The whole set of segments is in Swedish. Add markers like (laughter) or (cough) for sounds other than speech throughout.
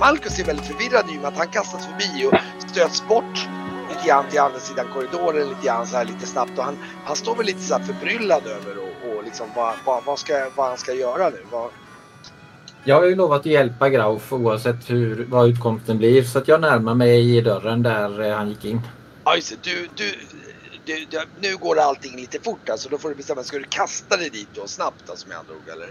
Kamalkus är väldigt förvirrad och med att han kastas förbi och stöts bort lite grann till andra sidan korridoren lite grann så här lite snabbt och han, han står väl lite så här förbryllad över och, och liksom vad, vad, vad, ska, vad han ska göra nu. Vad... Jag har ju lovat att hjälpa Grauf oavsett hur, vad utkomsten blir så att jag närmar mig i dörren där eh, han gick in. Ja just det, du, du, du, du, nu går allting lite fort alltså. Då får du bestämma, ska du kasta dig dit då snabbt alltså med andra ord eller?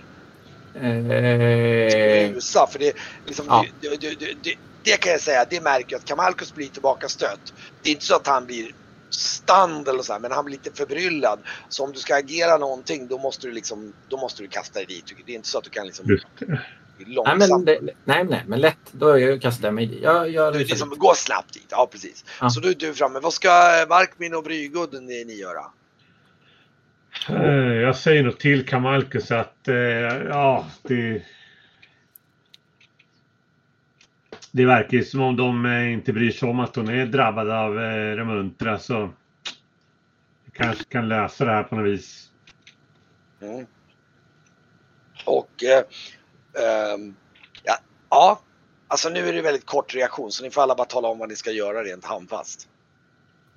Eh, Rusa, för det, liksom, Ja. det, det, det, det, det kan jag säga, det märker jag att Kamalkus blir tillbaka stött. Det är inte så att han blir stand eller så här, men han blir lite förbryllad. Så om du ska agera någonting då måste du liksom, då måste du kasta dig dit. Det är inte så att du kan liksom nej, långsamt. men, det, nej, nej, men lätt. Då jag kastar jag mig dit. Jag, jag, Du liksom gå snabbt dit, ja precis. Ja. Så då är du framme. Vad ska Varkmin och Brygud ni, ni göra? Eh, jag säger nog till Kamalkus att eh, ja, det... Det verkar ju som om de eh, inte bryr sig om att hon är drabbad av Remuntra så vi kanske kan lösa det här på något vis. Mm. Och eh, ehm, ja, ja, alltså nu är det väldigt kort reaktion så ni får alla bara tala om vad ni ska göra rent handfast.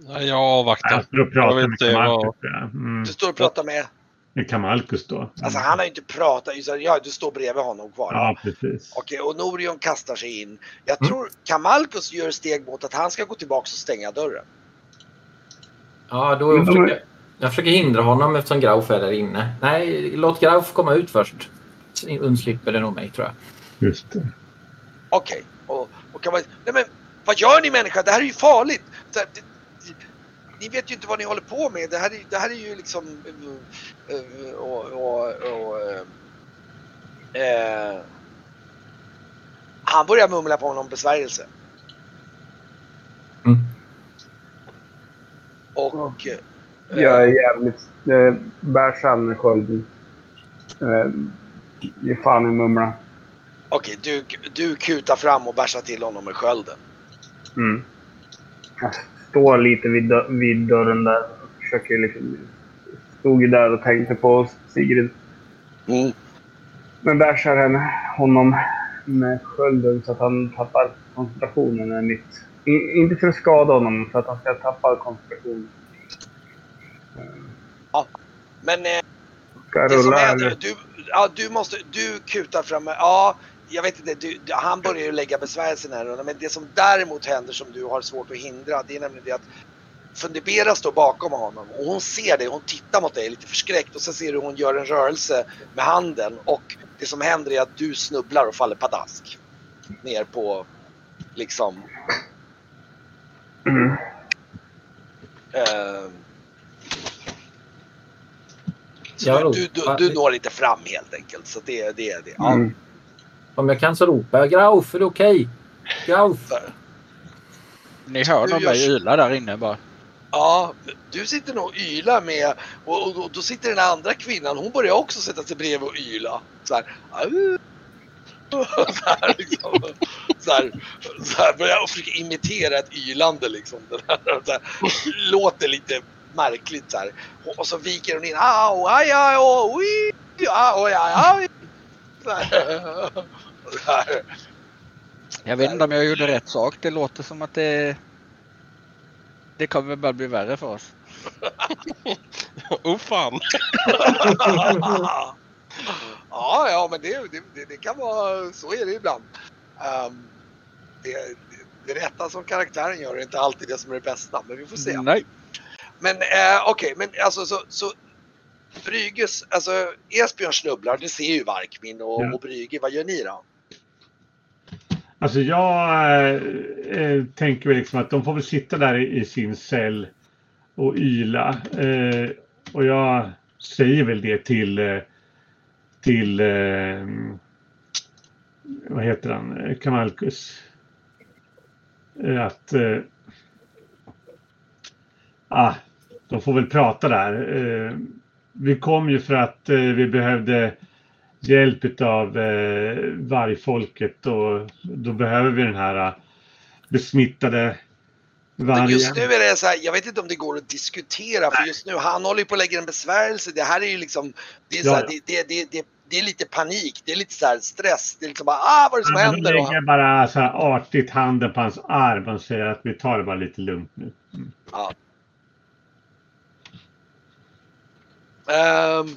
Nej, jag avvaktar. Jag står och Jag pratar vet med inte Kamalkus. ja. Mm, Du står och pratar med, med Kamalkus då. alltså han har ju inte pratat, ja, du står bredvid honom kvar. Ja, precis. Okej, och Norion kastar sig in. Jag Mm. tror Kamalkus gör steg mot att han ska gå tillbaks och stänga dörren. Ja, då de försöker jag, jag försöker hindra honom eftersom Grauf är där inne. Nej, låt Grauf komma ut först. Så undslipper det nog mig tror jag. Just det. Okej, och, och kan man, nej men vad gör ni människa? Det här är ju farligt! Det, ni vet ju inte vad ni håller på med. Det här är, det här är ju liksom... eh, och, och, och, eh, eh, han börjar mumla på någon besvärjelse. Mm. Och... eh, Jag är jävligt... Eh, bär fram med skölden. Eh, ge fan i mumla. Okej, du, du kutar fram och bärsar till honom med skölden. Mm. Står lite vid, vid dörren där. Försöker liksom... Stod ju där och tänkte på Sigrid. Mm. Men bärsar henne, honom med skölden så att han tappar koncentrationen är mitt... I, inte för att skada honom, för att han ska tappa koncentrationen. Men eh, Ska det som händer, du, ja, du måste, du kutar fram, ja, jag vet inte, du, du, han börjar ju lägga besvärjelsen här men det som däremot händer som du har svårt att hindra det är nämligen det att Fundibera står bakom honom och hon ser dig, hon tittar mot dig lite förskräckt och sen ser du hon gör en rörelse med handen och det som händer är att du snubblar och faller padask. Ner på liksom Mm. eh, så Ja, du, du, du når inte fram helt enkelt. Så det, det är det. Ja, Mm. Om jag kan så ropar jag Grauf, är det okej? Grauf! så- Ni hör Du nog gör mig så- yla där inne bara. Ja, du sitter nog och ylar med och, och, och då sitter den andra kvinnan, hon börjar också sätta sig bredvid och yla. Så här, (laughs) så här, liksom, så här, så här börjar och försöka imitera ett ylande liksom. Den här, så här, låter lite märkligt så här. Och, och så viker hon in, au, aj, aj, oh, ui, au, aj, aj. Så här. Så här. (laughs) Jag vet inte om jag gjorde rätt sak. Det låter som att det... Det kommer bara bli värre för oss. (laughs) oh fan! (laughs) ja, ja, men det, det, det, det kan vara, så är det ibland. Um, det, det, det rätta som karaktären gör är inte alltid det som är det bästa, men vi får se. Nej. Men eh, okej, men alltså så, så Brygges, alltså Esbjörn snubblar, det ser ju Varkmin och, Ja. och Brygge. Vad gör ni då? Alltså jag eh, tänker väl liksom att de får väl sitta där i, i sin cell och yla. Eh, och jag säger väl det till till eh, vad heter han, Kamalkus. Att ah, de får väl prata där. Vi kom ju för att eh, vi behövde hjälp av eh, vargfolket och då behöver vi den här eh, besmittade vargen. just nu är det så här, jag vet inte om det går att diskutera för just nu, han håller ju på att lägga en besvärjelse. Det här är ju liksom, det är, så Ja, här, ja. det, det, det, det, det är lite panik, det är lite så här stress. Det är liksom bara, ah vad är det som Han händer? Och, lägger bara så här artigt handen på hans arm och säger att vi tar det bara lite lugnt nu. Mm. ja. Ehm.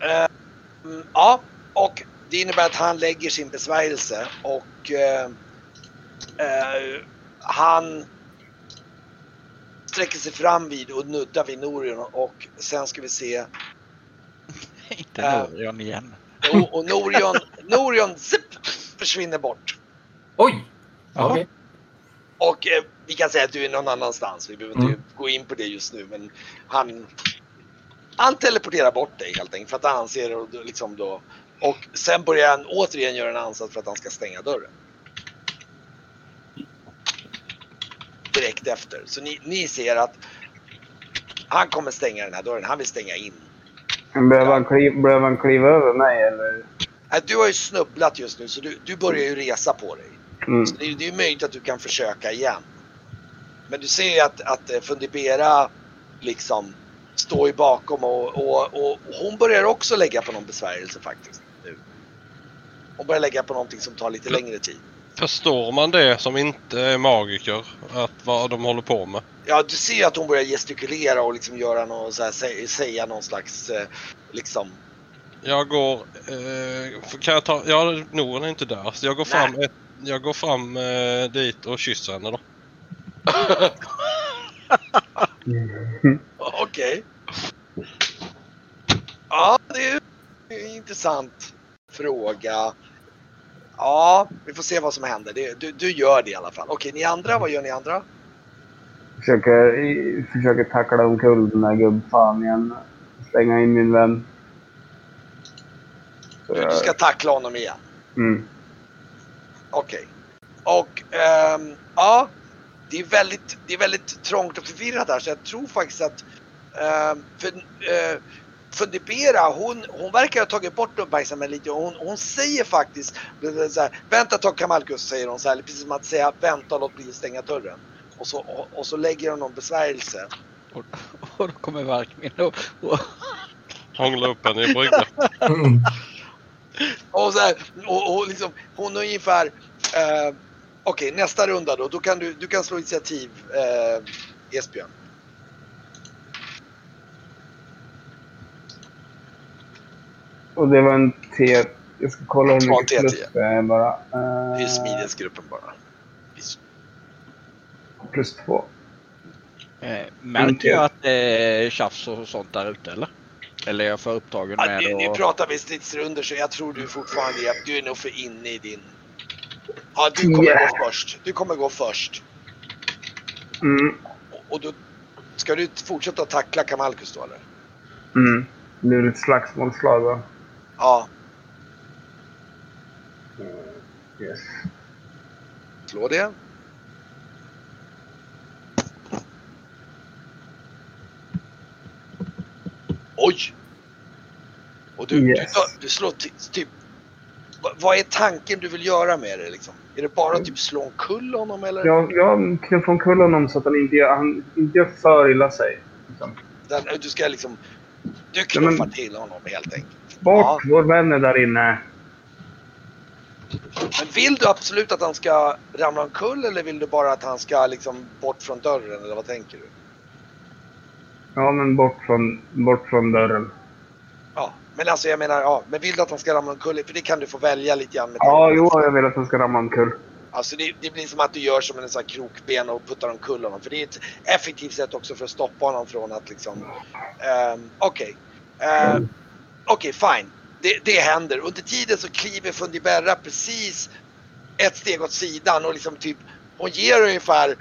Ehm, ja, och det innebär att han lägger sin besvärjelse och eh, eh, han sträcker sig fram vid och nuddar vid Norion och sen ska vi se (laughs) Inte. Norion igen. och, och Norion, Norion zip, försvinner bort. Oj! Okej. Och eh, vi kan säga att du är någon annanstans. Vi behöver inte Mm. gå in på det just nu. Men han, han teleporterar bort dig helt enkelt för att han anser och liksom då. Och sen börjar han återigen göra en ansats för att han ska stänga dörren. Direkt efter. Så ni, ni ser att han kommer stänga den här dörren. Han vill stänga in. Behöver han, kliva, behöver han kliva över mig eller? Du har ju snubblat just nu så du, du börjar ju resa på dig. Mm. Så det, är- det är möjligt att du kan försöka igen. Men du ser ju att, att eh, Fundibera liksom står ju bakom och, och, och hon börjar också lägga på någon besvärjelse faktiskt. Nu. Hon börjar lägga på någonting som tar lite längre tid. Förstår man det som inte är magiker? Att vad de håller på med? Ja, du ser ju att hon börjar gestikulera och liksom göra någon, så här, sä, säga någon slags eh, liksom. Jag går... Eh, kan jag ta... Ja, Noren är inte där. Så jag går fram, ett, jag går fram eh, dit och kysser henne då. (laughs) Okej. Ja, det är en intressant fråga. Ja, vi får se vad som händer. Det, du, du gör det i alla fall. Okej, ni andra, vad gör ni andra? Försöker, försöker tackla omkull den där gubbfan igen. Stänga in min vän. Så du ska tackla honom igen. Mm. Okej. Och ehm, ja, det är, väldigt, det är väldigt trångt och förvirrat här så jag tror faktiskt att ehm, för, uh, Fundibera, hon, hon verkar ha tagit bort uppmärksamheten lite och hon, hon säger faktiskt så här, Vänta ett tag Kamalkus säger hon så här, precis som att säga vänta och låt bli att stänga dörren. Och så, och, och så lägger hon någon besvärjelse. Och, och då kommer Varkmin och, och Hångla upp henne i bryggan. (laughs) Och, så här, och, och liksom, hon är ungefär eh, Okej, nästa runda då. då kan du, du kan slå initiativ eh, Esbjörn. Och det var en T... Jag ska kolla hur Ja, mycket T10. plus det är bara. Det är Uh, smidighetsgruppen bara. plus två. eh, märker jag att det är tjafs och sånt där ute eller? Eller är jag för upptagen Ja, med nu, nu att... pratar vi stridsrunder så jag tror du fortfarande är, du är nog för inne i din... Ja, du kommer Yeah. gå först. Du kommer gå först. Mm. Och, och då ska du fortsätta tackla Kamalkus då eller? Mm. Det blir ett slagsmålsslag va? Ja, Yes. slå det. Oj! Och du, Yes. du, du slår ty, typ... vad- är tanken du vill göra med det liksom? Är det bara typ slå omkull honom eller? Jag, jag knuffar omkull honom så att han inte gör, han inte gör för illa sig. Liksom. Den, du ska liksom... Du Ja, knuffar men- till honom helt enkelt. Bort! Vår vän är där inne. Men vill du absolut att han ska ramla omkull eller vill du bara att han ska liksom bort från dörren eller vad tänker du? Ja, men bort från, bort från dörren. Ja, men alltså jag menar, ja, men vill du att han ska ramla omkull? För det kan du få välja lite grann med Ja, jo, jag vill att han ska ramla omkull. Alltså det, det blir som att du gör som en sån här krokben och puttar omkull honom. För det är ett effektivt sätt också för att stoppa honom från att liksom... ehm, Okej. Ehm, Okej, fine. Det, det händer. Under tiden så kliver Fundiberra precis ett steg åt sidan och liksom typ... Hon ger ungefär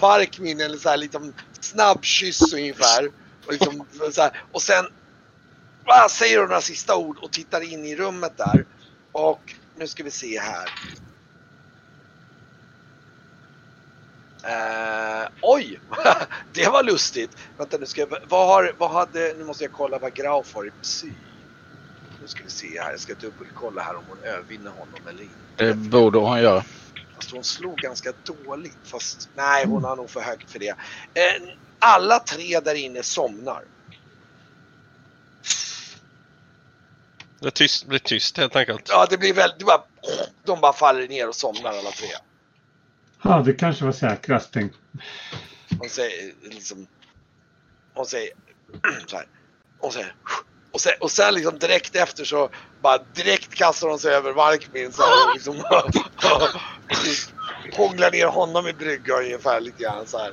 Varkmin eller så här liksom snabb kyss ungefär. Och, liksom, så här, och sen ah, säger hon några sista ord och tittar in i rummet där. Och nu ska vi se här. Uh, oj! (laughs) det var lustigt. Vänta nu ska jag, vad har, vad hade, nu måste jag kolla vad Graf har i psy. Nu ska vi se här, jag ska dubbelkolla här om hon övervinner honom eller inte. Det borde hon göra. Fast hon slog ganska dåligt. Fast nej, hon har nog för högt för det. Eh, alla tre där inne somnar. Det tyst, blir tyst helt enkelt. Ja, det blir väldigt, det bara, de bara faller ner och somnar alla tre. Ja, det kanske var säkrast tänkt. Hon säger liksom, hon säger (clears throat) så här. Hon säger, och sen, och sen liksom direkt efter så bara direkt kastar hon sig över Varkmin så här, liksom, (laughs) (laughs) hånglar ner honom i brygga ungefär lite grann så här.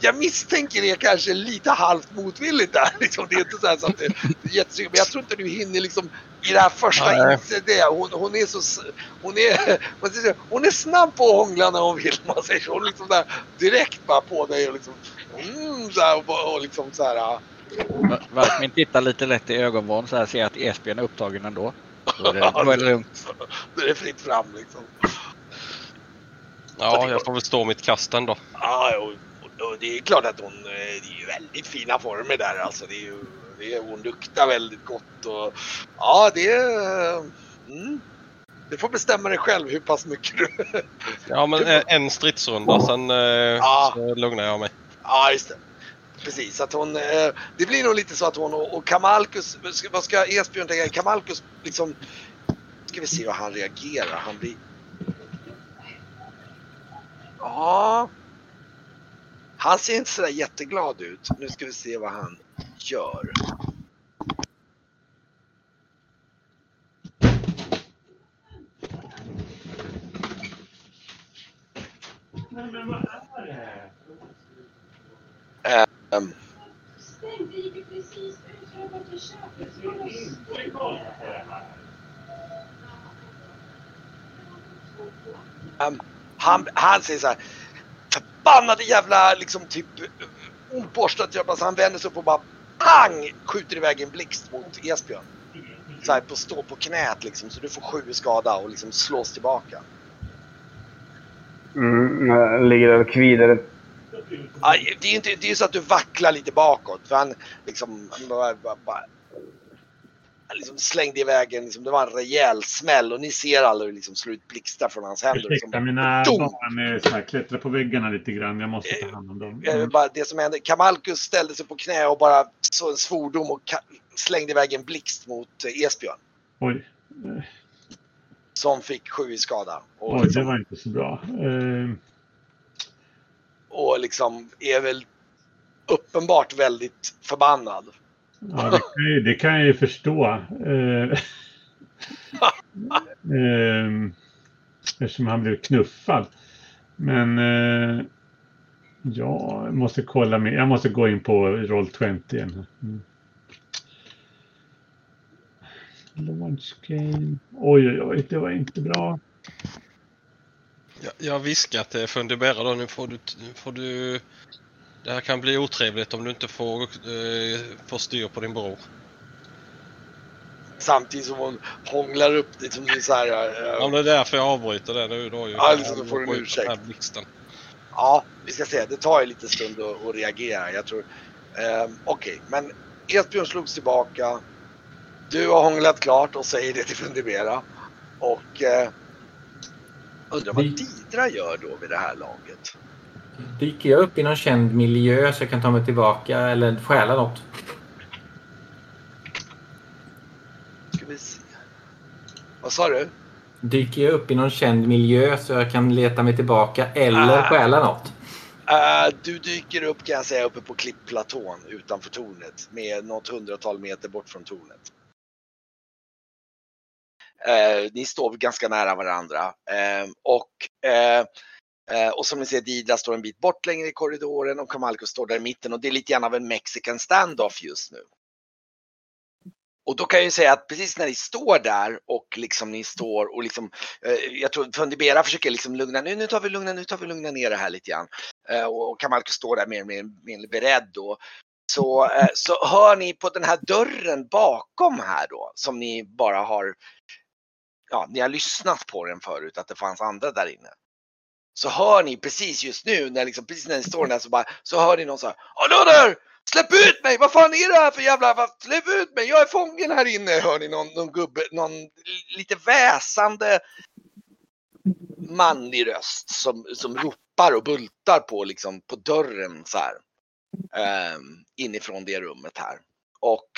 Jag misstänker det kanske lite halvt motvilligt där. (laughs) Liksom. Det är inte så, här så att det är jättesynd. Men jag tror inte du hinner liksom i det här första inse det. Hon, hon är så... Hon är, man säger, så, hon är snabb på att hångla när hon vill. Man säger så. Hon liksom där direkt bara på dig och liksom... Mm, så här, och, och liksom så här... ja. Varkmin tittar lite lätt i ögonvrån så här ser att Esbjörn är upptagen ändå. Då är det, då är det lugnt. (laughs) Då är det fritt fram liksom. Ja, jag får väl stå mitt kast ändå. Ja, och, och, och det är klart att hon... eh, Det är ju väldigt fina former där alltså. Det är ju... Det är, hon luktar väldigt gott och... Ja, det är... Mm. Du får bestämma dig själv hur pass mycket du... Ja, men eh, en stridsrunda sen eh, Ja. så lugnar jag mig. Ja, just det. Precis, att hon... Det blir nog lite så att hon och, och Kamalkus... Vad ska Esbjörn tänka? Kamalkus liksom... Ska vi se hur han reagerar. Han blir... Ja... Han ser inte sådär jätteglad ut. Nu ska vi se vad han gör. Um. Um han, han säger så här. Förbannade jävla liksom typ oborstat jävla så han vänder sig upp och bara pang skjuter iväg en blixt mot Esbjörn. Så här på stå på knät liksom så du får sju skada och liksom slås tillbaka. Mm, jag ligger och kvider. Det är ju inte, det är ju så att du vacklar lite bakåt för han liksom, han bara, bara, liksom slängde iväg en, liksom, det var en rejäl smäll och ni ser alla hur det liksom slår ut blixtar från hans händer. Liksom. Ursäkta, mina Dum! barn är så här, klättrar på väggarna lite grann. Jag måste ta hand om dem. Mm. bara det som hände, Kamalkus ställde sig på knä och bara så en svordom och slängde iväg en blixt mot eh, Esbjörn. Oj, Som fick sju i skada. Och, oj, det liksom, var inte så bra. Eh, och liksom är väl uppenbart väldigt förbannad. Ja, det kan, jag, det kan jag ju förstå. Eh, (laughs) eh, eftersom han blev knuffad. Men eh, jag måste kolla med, jag måste gå in på Roll20 igen. Mm. Launch game. Oj, oj, oj, det var inte bra. Jag, jag viskar eh, till Fundibera då, nu får du, nu får du... Det här kan bli otrevligt om du inte får, eh, får styr på din bror. Samtidigt som hon hånglar upp det som så här. eh, Ja, men det är därför jag avbryter det nu då. ju. Ja, liksom, då får du en ursäkt. Ja, vi ska se. Det tar ju lite stund att, att reagera. Jag tror... ehm, Okej, men Esbjörn slogs tillbaka. Du har hånglat klart och säger det till Fundibera. Och eh, undrar vad Didra gör då vid det här laget. Dyker jag upp i någon känd miljö så jag kan ta mig tillbaka eller stjäla något? Ska vi se. Vad sa du? Dyker jag upp i någon känd miljö så jag kan leta mig tillbaka eller Ah. stjäla något? Eh, du dyker upp kan jag säga uppe på klippplatån utanför tornet med något hundratal meter bort från tornet. Eh, ni står ganska nära varandra eh, och, eh, och som ni ser Didra står en bit bort längre i korridoren och Kamalko står där i mitten och det är lite grann av en mexican standoff just nu. Och då kan jag ju säga att precis när ni står där och liksom ni står och liksom, eh, jag tror Fundibera försöker liksom lugna, nu, nu tar vi lugna, nu tar vi lugna ner det här lite grann. Eh, och Kamalko står där mer, mer, mer beredd då. Så, eh, så hör ni på den här dörren bakom här då, som ni bara har, ja, ni har lyssnat på den förut, att det fanns andra där inne. Så hör ni precis just nu, när liksom, precis när ni står där så bara, så hör ni någon så här, Hallå där! Släpp ut mig! Vad fan är det här för jävla, släpp ut mig! Jag är fången här inne! Hör ni någon, någon gubbe, någon lite väsande manlig röst som, som ropar och bultar på, liksom, på dörren så här. eh, inifrån det rummet här. Och,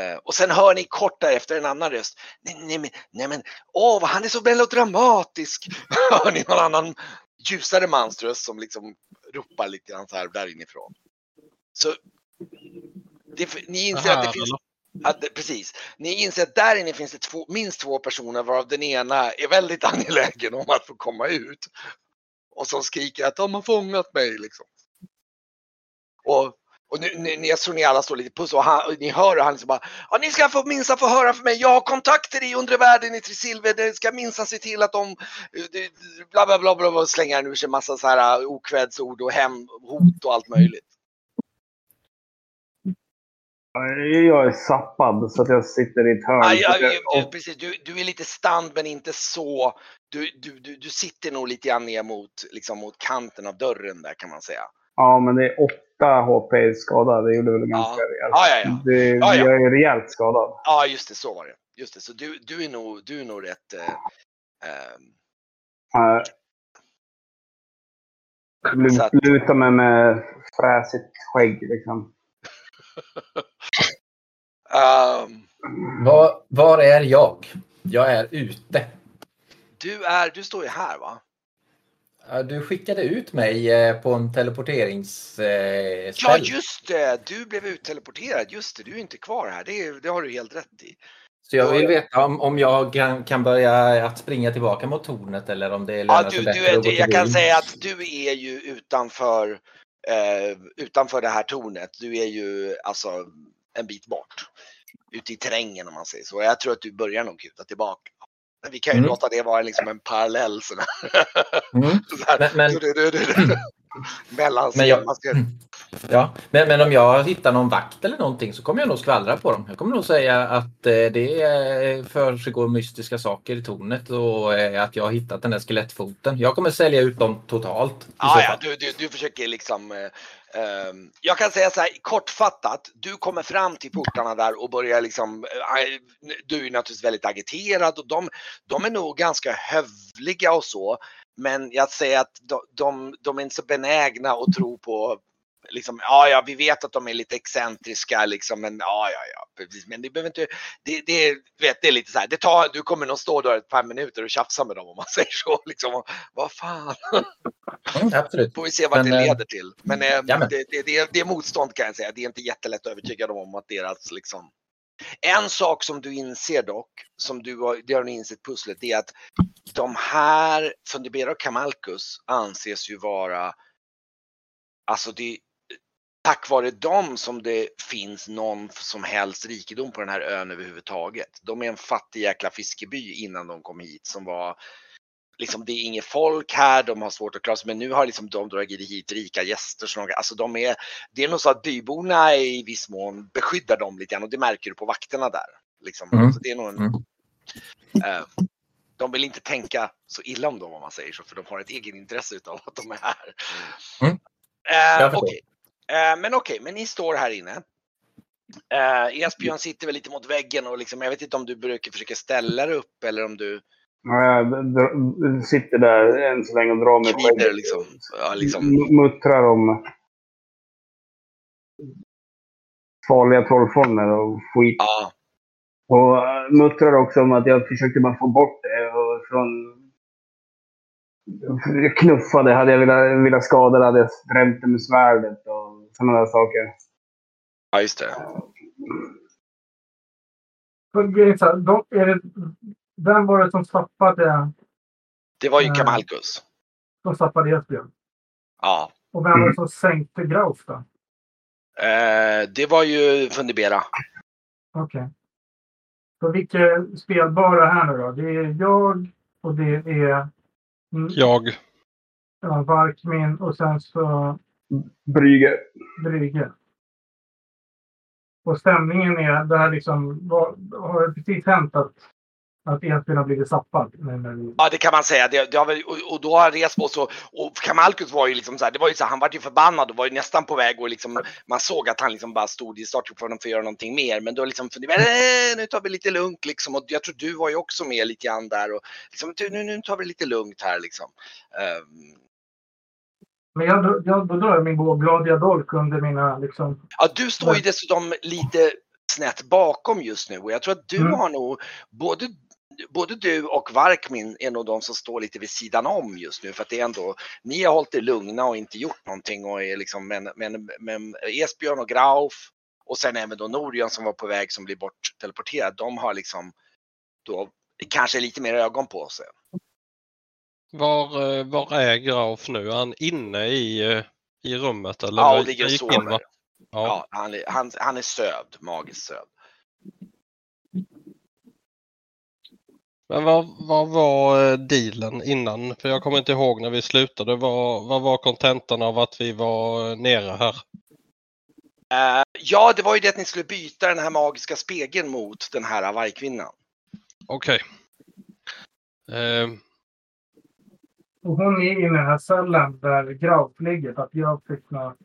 eh, och sen hör ni kort därefter en annan röst. Nej, nej, men, nej men, åh han är så melodramatisk. (laughs) hör ni någon annan ljusare mans röst som liksom ropar lite grann så här där inifrån. Så det, ni inser att det Aha, finns att, precis. Ni inser att där inne finns det två, minst två personer varav den ena är väldigt (laughs) angelägen om att få komma ut. Och som skriker att de har fångat mig liksom. Och, och nu, nu, jag tror ni alla står lite puss och, han, och ni hör och han liksom bara ja, ni ska få minsann få höra för mig. Jag har kontakter i undre världen i Trisilver. Det ska minsann se till att de eh, bla bla bla bla, bla slänger han ur sig massa så här uh, okvädsord och hem, hot och allt möjligt. Jag är sappad så att jag sitter i ett hörn. Aj, aj, jag- du, precis, du, du är lite stand men inte så. Du, du, du, du sitter nog lite grann ner mot, liksom, mot kanten av dörren där kan man säga. Ja, men det är åtta HP skadad. Det gjorde väl ganska rejält. Ja, ja, ja. Det, Ja, ja. Jag är rejält skadad. Ja, just det, så var det. Just det, så du, du, är, nog, du är nog rätt... Eh, ehm, Uh, Så att- luta mig med fräsigt skägg liksom. (laughs) ehm, Var, var är jag? Jag är ute. du, är, du står ju här va? Du skickade ut mig eh, på en teleporteringsställ. Ja, just det! Du blev utteleporterad. Just det, du är inte kvar här. Det, det har du helt rätt i. Så jag vill veta om, om jag kan, kan börja att springa tillbaka mot tornet eller om det lönar Ja, sig du, bättre du är, att gå jag till kan byn. säga att du är ju utanför, eh, utanför det här tornet. Du är ju alltså en bit bort. Ute i terrängen om man säger så. Jag tror att du börjar nog kuta tillbaka. Vi kan ju Mm. låta det vara liksom en parallell sån (laughs) här. Mm. Men, men. (laughs) Mellan Men jag- ja. men, men om jag hittar någon vakt eller någonting så kommer jag nog skvallra på dem. Jag kommer nog säga att eh, det eh, försiggår mystiska saker i tornet och eh, att jag har hittat den där skelettfoten. Jag kommer sälja ut dem totalt. så Ja, du, du, du försöker liksom. Eh, ehm, jag kan säga så här kortfattat. Du kommer fram till portarna där och börjar liksom. Eh, du är naturligtvis väldigt agiterad och de, de är nog ganska hövliga och så. Men jag säger att de, de, de är inte så benägna att tro på Liksom, ja, ja, vi vet att de är lite excentriska liksom, men ja, ja, ja, precis. Men det behöver inte, det, det, vet, det är lite så här, det tar, du kommer nog stå där ett par minuter och tjafsa med dem om man (laughs) säger så. Liksom, och, vad fan. Mm, absolut. Får vi se vad Men, det eh, leder till. Men eh, jamen. det, det, det, det är motstånd kan jag säga. Det är inte jättelätt att övertyga dem om att deras liksom. En sak som du inser dock, som du har, det har ni insett pusslet, det är att de här, Fundibera och Kamalkus anses ju vara, alltså det, tack vare dem som det finns någon som helst rikedom på den här ön överhuvudtaget. De är en fattig jäkla fiskeby innan de kom hit som var liksom det är inget folk här, de har svårt att klara sig, men nu har liksom de dragit hit rika gäster. Så de, alltså de är, det är nog så att byborna i viss mån beskyddar dem lite grann och det märker du på vakterna där. Liksom. Mm. Så det är nog en, Mm. eh, de vill inte tänka så illa om dem om man säger så, för de har ett egenintresse utav att de är här. Mm. Eh, okej. Eh, men okej, men ni står här inne. Eh, Esbjörn sitter väl lite mot väggen och liksom, jag vet inte om du brukar försöka ställa dig upp eller om du jag sitter där än så länge och drar mig väggen. liksom. Ja, liksom. Muttrar om farliga trollformer och skit. Ja, Och äh, muttrar också om att jag försökte bara få bort det och från... Jag knuffade. Hade jag velat, velat skada det hade jag drämt det med svärdet och sådana där saker. ja, just det. De, är det, vem var det som stoppade, Det var ju Mm. Kamalkus. som stoppade Esbjörn? Ja. Och vem var det som sänkte Grauf då? Eh, det var ju Fundibera. Okej. Så vilka spelbara här nu då? Det är jag och det är mm, Jag. ja, Varkmin och sen så Brygge. Brygge. Och stämningen är, det här liksom, vad, har det precis hänt att, att Esbjörn har blivit zappad? Vi- Ja, det kan man säga. Det, det har väl, och, och då har Resbo så, och Kamalkus var ju liksom så här, det var ju så här, han var ju förbannad och var ju nästan på väg och liksom, man såg att han liksom bara stod i startgruppen för att göra någonting mer. Men då liksom funderade "Eh, nu tar vi lite lugnt liksom. Och jag tror du var ju också med lite grann där och liksom, nu, nu tar vi lite lugnt här liksom. Ehm, Men jag, jag, då drar jag min blågladiga dolk under mina liksom... Ja, du står ju dessutom lite snett bakom just nu och jag tror att du Mm. har nog både Både du och Varkmin är nog de som står lite vid sidan om just nu för att det är ändå, ni har hållit er lugna och inte gjort någonting och är liksom, men, men, men Esbjörn och Grauf och sen även då Norion som var på väg som blir bortteleporterad, de har liksom då kanske lite mer ögon på sig. Var, eh, var är Graf nu? Är han inne i, eh, i rummet? Eller Ja, och ligger och sover. Ja. Ja, han, han, han är sövd, magiskt sövd. Men vad, vad var eh, dealen innan? För jag kommer inte ihåg när vi slutade. Vad, vad var kontentan av att vi var eh, nere här? Eh, ja, det var ju det att ni skulle byta den här magiska spegeln mot den här vargkvinnan. Okej. Eh, Och hon är i den här cellen där Grauf ligger att jag fick något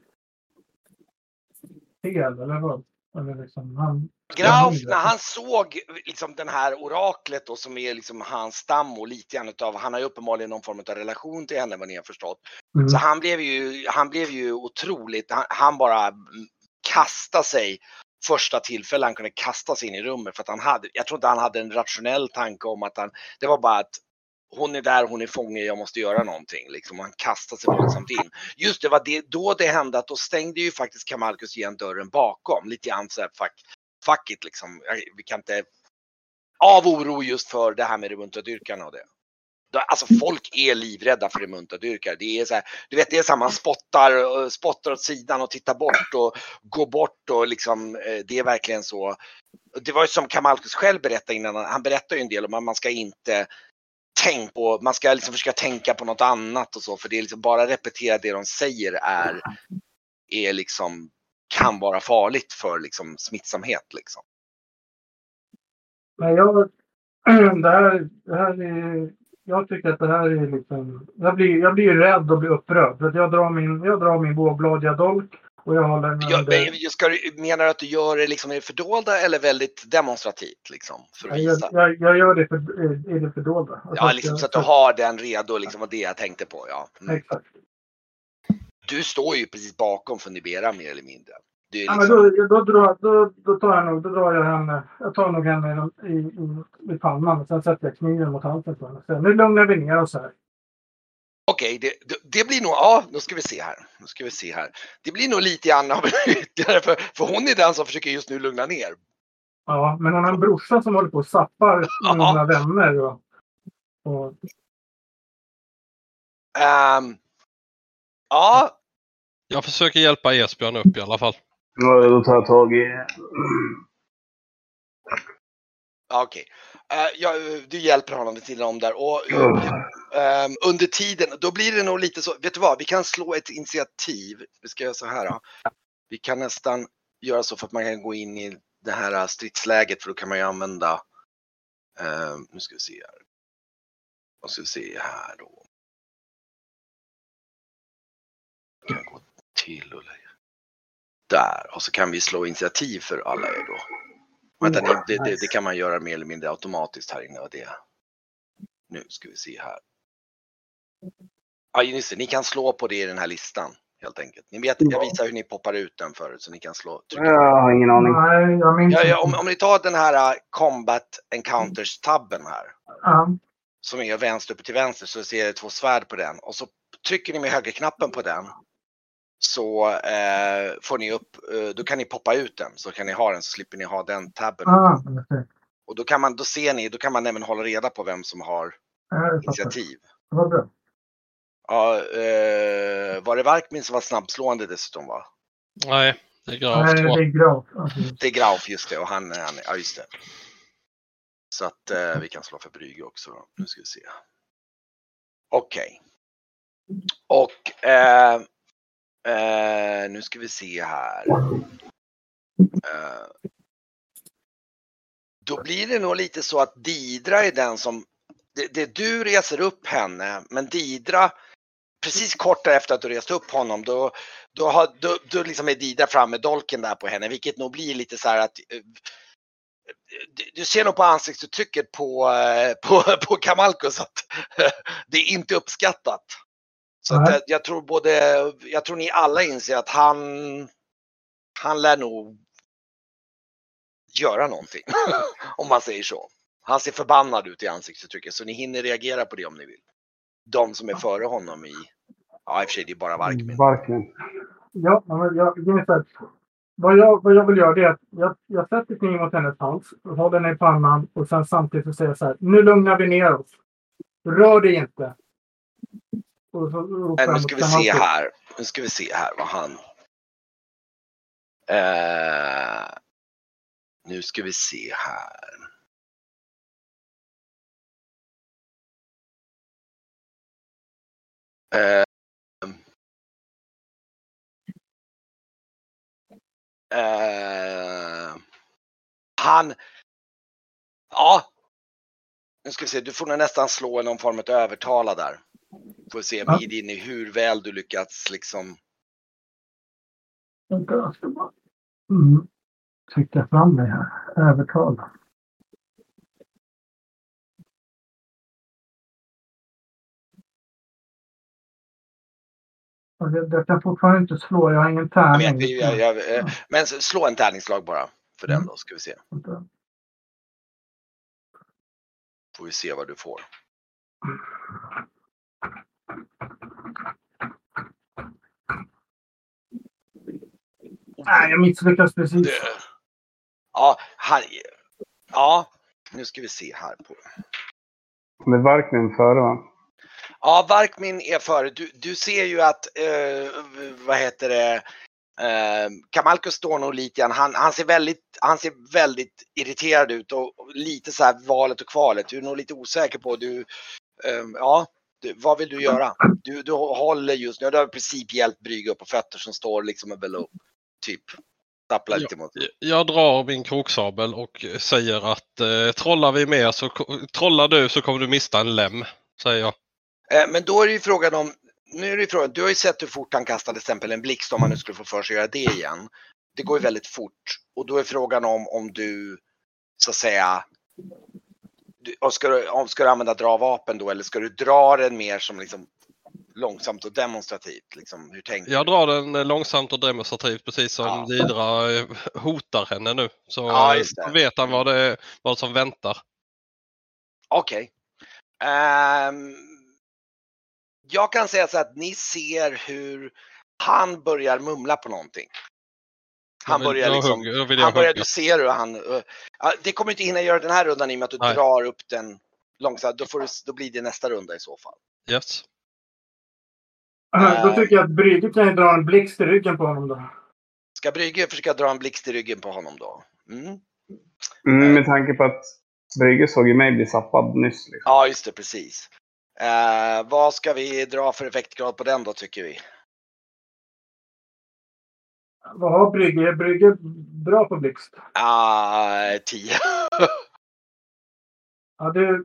fel eller vad? Liksom, han, Grauf, Ja, när han såg liksom den här oraklet då som är liksom hans stam och lite grann utav, han har ju uppenbarligen någon form av relation till henne vad ni har förstått. mm. Så han blev ju, han blev ju otroligt, han, han bara kastade sig första tillfället han kunde kasta sig in i rummet för att han hade, jag tror inte han hade en rationell tanke om att han, det var bara att hon är där, hon är fånge, jag måste göra någonting. Liksom. Han kastar sig våldsamt in. Just det var det, då det hände att då stängde ju faktiskt Kamalkus igen dörren bakom. Lite grann såhär, fuck, fuck it liksom. Vi kan inte... Av oro just för det här med remuntadyrkarna och det. Alltså folk är livrädda för remuntadyrkare. Det är så här, du vet det är så spottar, man spottar åt sidan och tittar bort och går bort och liksom eh, det är verkligen så. Det var ju som Kamalkus själv berättade innan, han berättade ju en del om att man ska inte Tänk på, man ska liksom försöka tänka på något annat och så för det är liksom bara repetera det de säger är, är liksom kan vara farligt för liksom smittsamhet liksom. Men jag, (clears throat) det här, det här är, jag tycker att det här är liksom, jag blir, jag blir rädd och blir upprörd. För jag drar min, jag drar min vågbladiga dolk och jag håller den Jag, men ska du, menar du att du gör det liksom i det fördolda eller väldigt demonstrativt liksom? För att jag, visa? jag, jag gör det för, i- det fördolda. Alltså Ja, liksom jag- så att du har den redo, liksom var det jag tänkte på. Ja. Mm. Exakt. Du står ju precis bakom Funibera mer eller mindre. Det är Ja, men liksom, då, då, drar, då, då tar jag nog, då drar jag henne, jag tar nog henne i, i, i, i pannan och sen sätter jag kniven mot halsen på henne. Så nu lugnar vi ner oss här. Okej, det, det, det blir nog, ja, nu ska vi se här. Nu ska vi se här. Det blir nog lite grann av (laughs) ytterligare, för, för hon är den som försöker just nu lugna ner. Ja, men hon har en brorsa som håller på och zappar Ja. mina vänner. Och, och, Ehm, ja, jag försöker hjälpa Esbjörn upp i alla fall. Ja, Då tar jag tag i... okej. Eh, Eh, ja, du hjälper honom till dem där. Och, ehm, under tiden, då blir det nog lite så, vet du vad, vi kan slå ett initiativ. Vi ska göra så här. Då. Vi kan nästan göra så för att man kan gå in i det här eh, stridsläget för då kan man ju använda, ehm, nu ska vi se här. Vad ska vi se här då. Kan gå till och lägga. Där, och så kan vi slå initiativ för alla er då. Vänta, ni, det, det, det kan man göra mer eller mindre automatiskt här inne. och Det. Nu ska vi se här. Ja, just det, ni kan slå på det i den här listan helt enkelt. Ni vet, jag visar hur ni poppar ut den förut så ni kan slå. trycka. Jag har ingen aning. nej, jag minns Ja, ja, om, om ni tar den här uh, Combat Encounters-tabben här. Ja. som är vänster uppe till vänster så ser jag två svärd på den och så trycker ni med högerknappen på den så eh, får ni upp, eh, då kan ni poppa ut den så kan ni ha den så slipper ni ha den tabben. Ah. Och då kan man, då ser ni, då kan man även hålla reda på vem som har fattar. initiativ. Vad bra. Ja, eh, var det Varkmin som var snabbslående dessutom va? Nej, det är Graf Nej, det är. Alltså, Det är Grauf just det och han, han ja just det. Så att eh, vi kan slå för Brygge också. Nu ska vi se. Okej. Och eh, eh, nu ska vi se här. Eh, då blir det nog lite så att Didra är den som, det, det du reser upp henne, men Didra precis kort därefter att du reste upp honom, då, då, har, då, då liksom är Didra fram med dolken där på henne, vilket nog blir lite så här att eh, du- ser nog på ansiktsuttrycket på, eh, på, (laughs) på Kamalkus att (laughs) det är inte uppskattat. Så att jag, tror både, jag tror ni alla inser att han, han lär nog göra någonting. (laughs) om man säger så. Han ser förbannad ut i ansiktsuttrycket så ni hinner reagera på det om ni vill. De som är före honom i, ja i och för sig det är bara Varkmin. Varken. Ja, men jag, jag, vad, jag, vad jag vill göra det är att jag, jag sätter kniven mot hennes hals, håller henne i pannan och sen samtidigt så säger jag så här. Nu lugnar vi ner oss. Rör dig inte. Men nu ska vi se här. Nu ska vi se här vad han... Eh, nu ska vi se här. Eh, eh, han... Ja. Nu ska vi se, du får nästan slå någon form av övertala där. Får se Ja. i hur väl du lyckats liksom. Jag ska bara mm. trycka fram mig här. Övertala. Jag, jag kan fortfarande inte slå. Jag har ingen Jag tärning. jag, jag, eh, men slå en tärningslag bara för den Mm. då ska vi se. Får vi se vad du får. Nej, jag misslyckas precis. Det, ja, han, ja, nu ska vi se här på. Med Varken före va? Ja, Varkmin är före. Du, du ser ju att, eh, vad heter det, eh, Kamalko står nog lite grann, han, han, ser väldigt, han ser väldigt irriterad ut och, och lite så här valet och kvalet. Du är nog lite osäker på, du, eh, ja, du, vad vill du göra? Du, du håller just nu, du har i princip hjälpt Brygge upp på fötter som står liksom med below. Typ. Stapplar lite mot. Jag drar min kroksabel och säger att eh, trollar vi mer så trollar du så kommer du mista en lem. Säger jag. Eh, Men då är det ju frågan om, nu är det ju frågan, du har ju sett hur fort han kastade till exempel en blixt om han nu skulle få för sig att göra det igen. Det går ju väldigt fort och då är frågan om, om du så att säga, och ska, du, om, ska du använda dra vapen då eller ska du dra den mer som liksom långsamt och demonstrativt? Liksom, hur tänker Jag drar den eh, långsamt och demonstrativt precis som Ja. Lidra eh, hotar henne nu. Så Ja, eh, vet han vad, det vad som väntar. Okej. Ehm, jag kan säga så att ni ser hur han börjar mumla på någonting. Han Då vill- börjar liksom jag Han börjar, hugga. du ser hur han, uh, det kommer inte hinna göra den här rundan i och med att du Nej. drar upp den långsamt. Då, får du, då blir det nästa runda i så fall. Yes. Äh, Då tycker jag att Brygge kan dra en blixt i ryggen på honom då. Ska Brygge försöka dra en blixt i ryggen på honom då? Mm. Mm, med tanke på att Brygge såg ju mig bli zappad nyss. Liksom. Ja, just det, precis. Eh, vad ska vi dra för effektgrad på den då tycker vi? Vad har Brygge? Är Brygge bra på blixt? Ah, 10. Ja, det är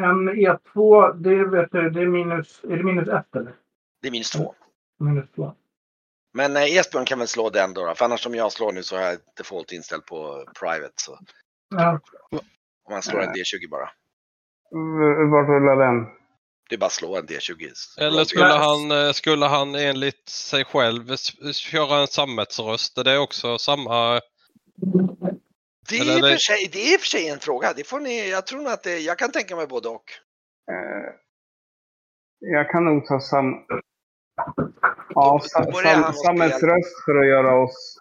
en E2. Det, vet du, det är minus... Är det minus ett eller? det är minus 2. Minus två. Men eh, Esbjörn kan väl slå den då, då? För annars om jag slår nu så har jag default inställt på private. Så Ja, om man slår en D20 bara. V- Vart rullar den? Det är bara att slå en D20. Eller skulle han, eh, skulle han enligt sig själv köra en sammetsröst? Det är också samma... Det är, det- för sig, det är i och för sig en fråga. Det får ni, jag tror nog att det, jag kan tänka mig både och. Eh, jag kan nog ta sam... Ja, sam, att sammets spela. röst för att göra oss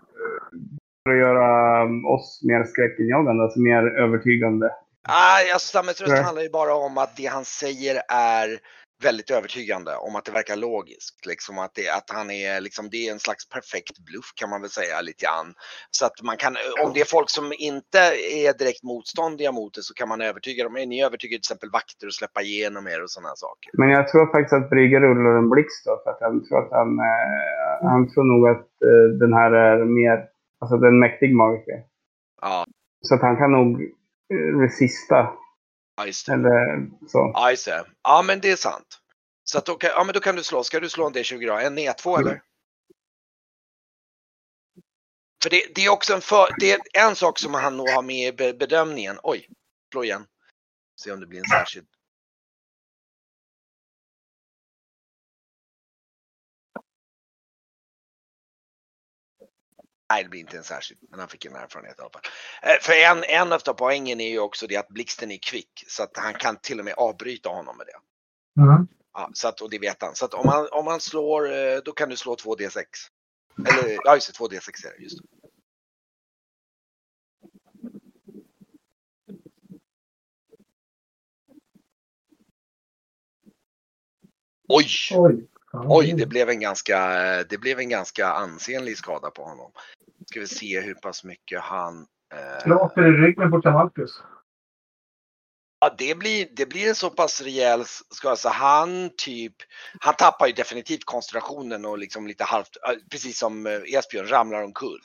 för att göra um, oss mer skräckinjagande, alltså mer övertygande. Nej, alltså sammetsrösten Nej. handlar ju bara om att det han säger är väldigt övertygande. Om att det verkar logiskt. Liksom att, det, att han är, liksom, det är en slags perfekt bluff kan man väl säga lite grann. Så att man kan, om det är folk som inte är direkt motståndiga mot det så kan man övertyga dem. Är ni övertygade till exempel vakter att släppa igenom er och sådana saker? Men jag tror faktiskt att Brygge rullar en blixt då, för att han tror att han, eh, han tror nog att eh, den här är mer, alltså den mäktig magiker. Ja, Så att han kan nog eh, det. eller så. Ja, just det. Ja, men det är sant. Så att då kan, ja, men då kan du slå. Ska du slå en D20 då? En E2 eller? För det, det är också en, för, det är en sak som han nog har med i be- bedömningen. Oj, slå igen. Se om det blir en särskild. Nej, det blir inte en särskild, men han fick en erfarenhet i alla fall. Eh, För en, en av poängen är ju också det att blixten är kvick så att han kan till och med avbryta honom med det. Mm. Ja, så att, och det vet han. Så att om han, om han slår, eh, då kan du slå 2D6. Eller ja, just det, 2D6 är det. Just det. Oj! Oj, det blev en ganska, det blev en ganska ansenlig skada på honom. Ska vi se hur pass mycket han... Eh, i ryggen på Kamalkus. ja, det blir, det blir en så pass rejäl skada så han typ, han tappar ju definitivt koncentrationen och liksom lite halvt, eh, precis som eh, Esbjörn ramlar omkull.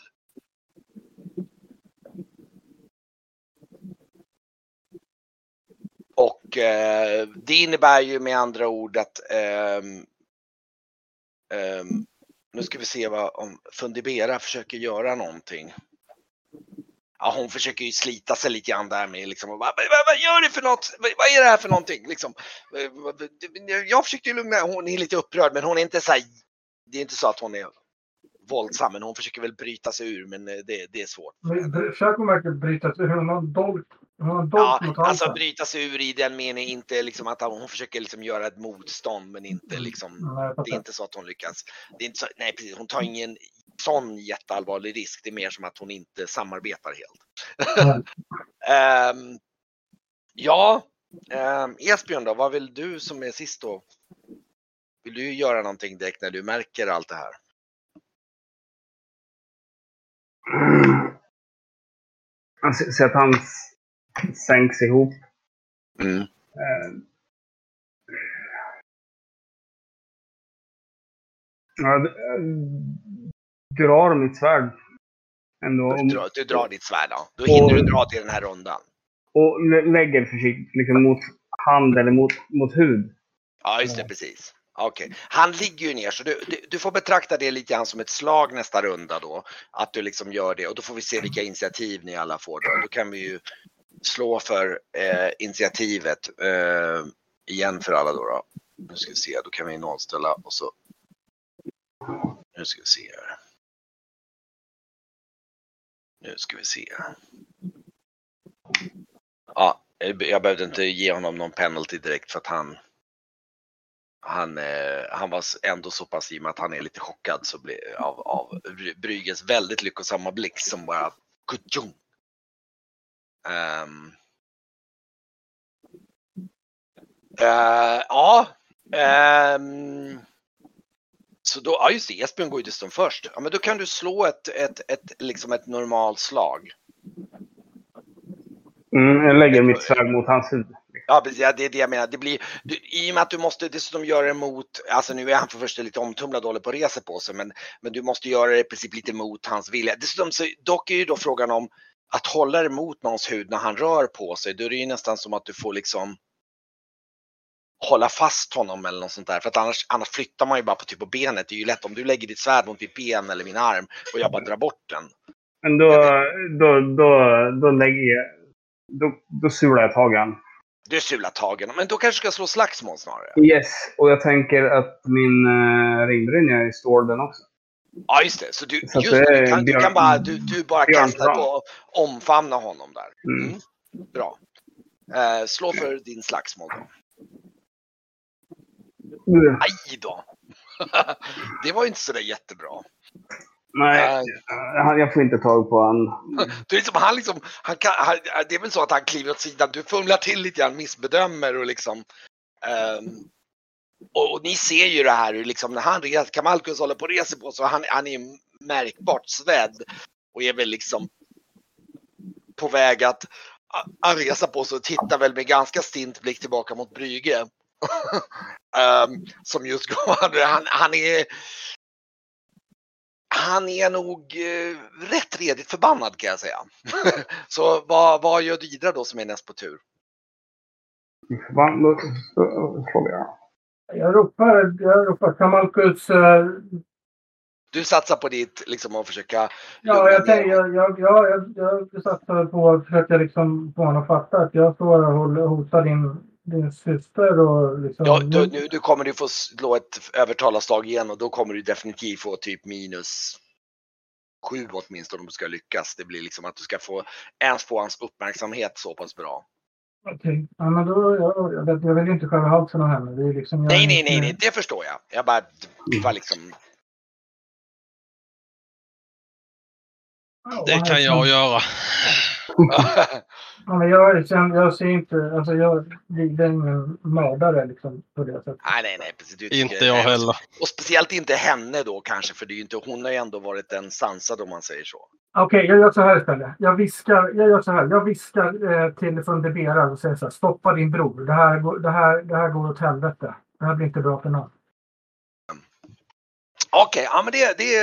Och eh, det innebär ju med andra ord att ehm, ehm, nu ska vi se vad om Fundibera försöker göra någonting. Ja, hon försöker ju slita sig lite grann där med liksom, vad, vad, vad gör du för något? Vad, vad är det här för någonting? Liksom, eh, jag försökte ju lugna, hon är lite upprörd men hon är inte så här, det är inte så att hon är våldsam men hon försöker väl bryta sig ur men eh, det, det är svårt. Eh, försöker hon verkligen bryta sig ur. Hon har en Ja, alltså bryta sig ur i den meningen inte liksom att hon försöker liksom göra ett motstånd men inte liksom Ja, jag Det är inte så att hon lyckas. Det är inte så, nej, precis, hon tar ingen sån jätteallvarlig risk. Det är mer som att hon inte samarbetar helt. (laughs) Ehm, ja, um, Esbjörn då, vad vill du som är sist då? Vill du göra någonting direkt när du märker allt det här? Han ser ser att han s- sänks ihop. Mm. Eh, Ja, d- eh, drar mitt svärd. Ändå. Du, drar, du drar ditt svärd då. Då hinner du dra till den här rundan. Och lä- lägger försiktigt liksom mot hand eller mot, mot hud. Ja, just det, precis. Okej, han ligger ju ner så du, du, du får betrakta det lite grann som ett slag nästa runda då. Att du liksom gör det och då får vi se vilka initiativ ni alla får då. Då kan vi ju slå för eh, initiativet eh, igen för alla då, då. Nu ska vi se, då kan vi nollställa och så. Nu ska vi se här. Nu ska vi se. Ja, jag behövde inte ge honom någon penalty direkt för att han han, eh, han var ändå så pass i och med att han är lite chockad så blir, av, av Brygges väldigt lyckosamma blick som bara kutjung. Ehm. Eh, ja. ehm. så då, ja just det, Esbjörn går ju dessutom först. Ja men då kan du slå ett, ett, ett, liksom ett normalt slag. Mm, jag lägger mitt svärd mot hans hud. Ja, precis. Ja, det är det jag menar. Det blir, du, I och med att du måste dessutom göra det mot, alltså nu är han för första lite omtumlad och håller på att resa på sig, men, men du måste göra det i princip lite mot hans vilja. Dessutom så, dock är ju då frågan om att hålla det mot någons hud när han rör på sig. Då är det ju nästan som att du får liksom hålla fast honom eller något sånt där. För att annars, annars flyttar man ju bara på typ på benet. Det är ju lätt om du lägger ditt svärd mot mitt ben eller min arm och jag bara drar bort den. Men då, då, då, då lägger jag... Då, då sular jag tag i han. Du sular tagen. Men då kanske du ska slå slagsmål snarare. Yes, och jag tänker att min uh, ringbrynja är stål den också. Ja just det, så du, Så just det du, kan, du kan bara, du, du bara kastar på och omfamna honom där. Mm. Mm. Bra. Eh, slå för din slagsmål då. Uh, Aj då! (laughs) det var inte sådär jättebra. nej, han- jag får inte tag på han. (laughs) Det är, liksom, han liksom, han kan, han, det är väl så att han kliver åt sidan, du fumlar till lite grann, missbedömer och liksom ehm, och, och ni ser ju det här hur liksom när han reser, Kamalkus håller på att resa på sig, han, han är märkbart svedd och är väl liksom på väg att att resa på sig och tittar väl med ganska stint blick tillbaka mot Brygge. um, (laughs) som just (laughs) går, han, han är han är nog eh, rätt redigt förbannad kan jag säga. (laughs) Så vad, vad gör Didra då som är näst på tur? Förbannad, frågar jag. Jag ropar, jag ropar Kamalkus. eh, Du satsar på ditt liksom att försöka Ja, jag, honom. jag, jag, jag, jag, satsar på att försöka liksom få honom att fatta att jag står och hotar din, din syster och liksom... Ja, du, nu, du kommer du få slå ett övertalarslag igen och då kommer du definitivt få typ minus sju åtminstone om du ska lyckas. Det blir liksom att du ska få ens få hans uppmärksamhet så pass bra. Okej. Ja, men då, jag, jag, vet- jag vill ju inte skära halsen av henne. Det är liksom, jag, Nej, nej, nej, nej, det förstår jag. Jag bara, det var liksom... Det kan jag göra. Ja, men jag, jag ser inte, alltså jag, är ingen mördare liksom på det sättet. nej, nej, nej. Precis, tycker- Inte jag heller. Och speciellt inte henne då kanske, för det är ju inte, hon har ju ändå varit en sansad om man säger så. Okej, jag gör så här istället. Jag viskar, jag gör så här. Jag viskar eh, till Fundibera och säger så här. Stoppa din bror. Det här, går- det, här, det här går åt helvete. Det här blir inte bra för någon. Okej, ja men det, det,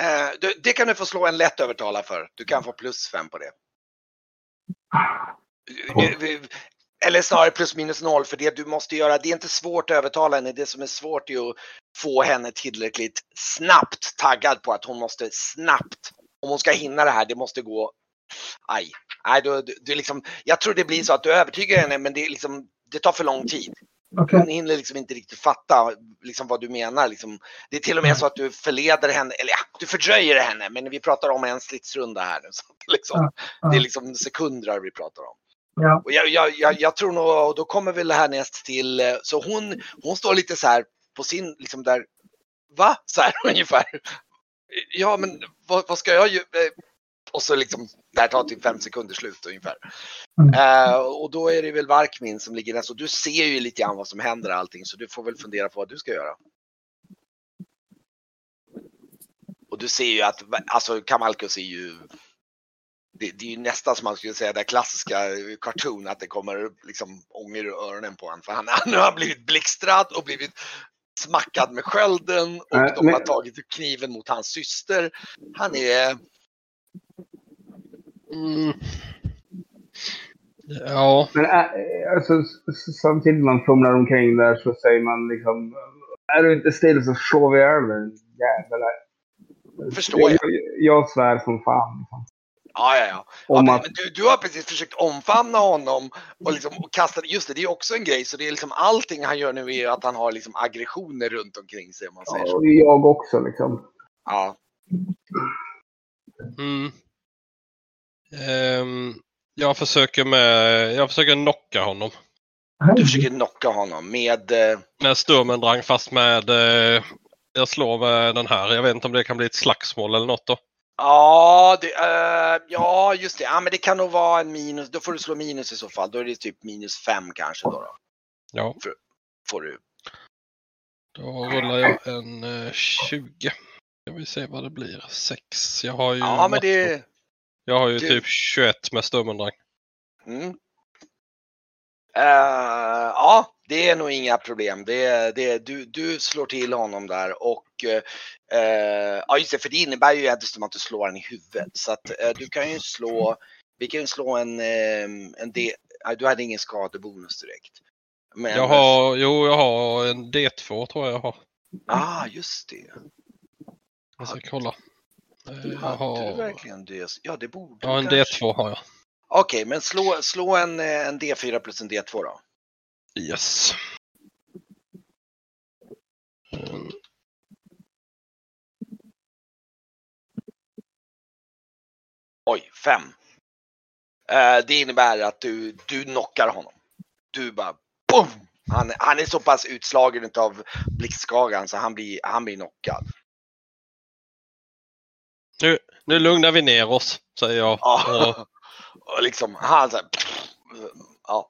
eh, det, det kan du få slå en lätt övertala för. Du kan få plus fem på det. Eh, vi- Eller snarare plus minus noll för det du måste göra, det är inte svårt att övertala henne. Det som är svårt är att få henne tillräckligt snabbt taggad på att hon måste snabbt, om hon ska hinna det här, det måste gå, aj. Nej, du, du, du liksom, jag tror det blir så att du övertygar henne men det, är liksom, det tar för lång tid. Okej. Hon hinner liksom inte riktigt fatta liksom vad du menar. Liksom. Det är till och med så att du förleder henne, eller ja, du fördröjer henne, men vi pratar om en stridsrunda här nu. (laughs) Så liksom, Ja, ja. Det är liksom sekunder vi pratar om. Ja. Och jag, jag, jag, jag tror nog, och då kommer väl härnäst till, eh, så hon, hon står lite så här på sin, liksom där, va? Så här (laughs) ungefär. Ja men vad, vad ska jag göra? Och så liksom, det här tar till fem sekunder slut ungefär. Mm. Eh, och då är det väl Varkmin som ligger där, så du ser ju lite grann vad som händer allting, så du får väl fundera på vad du ska göra. Och du ser ju att, alltså Kamalkus är ju det, det är ju nästan som man skulle säga det klassiska cartoon att det kommer liksom ånger ur öronen på honom. För han, (laughs) han har blivit blixtrad och blivit smackad med skölden och Nej, de har men- tagit kniven mot hans syster. Han är, Mm. Ja, Men äh, alltså, samtidigt man fumlar omkring där så säger man liksom Är du inte still så slår vi ihjäl dig jävel. Förstår jag. jag. Jag svär som fan. Liksom. Ja ja ja. ja Om men, att, men du, du har precis försökt omfamna honom och liksom och kasta, just det, det är också en grej. Så det är liksom allting han gör nu är att han har liksom aggressioner runt omkring sig om man säger ja, så. och jag också liksom. Ja. mm. Ehm, jag försöker med, jag försöker knocka honom. Du försöker knocka honom med eh, Med Sturmendrang fast med, eh, jag slår med den här. Jag vet inte om det kan bli ett slagsmål eller något då. Ja, det, eh, ja, just det. Ja, men det kan nog vara en minus. Då får du slå minus i så fall. Då är det typ minus fem kanske då. då. Ja, Får du. då rullar jag en eh, 20. Jag vill se vad det blir. 6. Jag har ju, Ja, men det... jag har ju det- typ 21 med Sturmendrang. Mm. Eh, ja, det är nog inga problem. Det, det, du, du slår till honom där och eh, ja, just det, för det innebär ju dessutom att du slår honom i huvudet. Så att eh, du kan ju slå, vi kan ju slå en, eh, en D, du hade ingen skadebonus direkt. Men, Jag har, jo jag har en D2 tror jag jag har. Ah, just det. Jag ska kolla. Eh, Jag Hade du har, verkligen det? Ja, det borde ja en kanske. D2 har jag. Okej, men slå, slå en, eh, en D4 plus en D2 då. Yes. Oj, fem. Eh, det innebär att du, du knockar honom. Du bara boom! Han, han är så pass utslagen av blixtskagan så han blir, han blir knockad. Nu lugnar vi ner oss, säger jag. Ja. (laughs) Och liksom, han så här, Ja.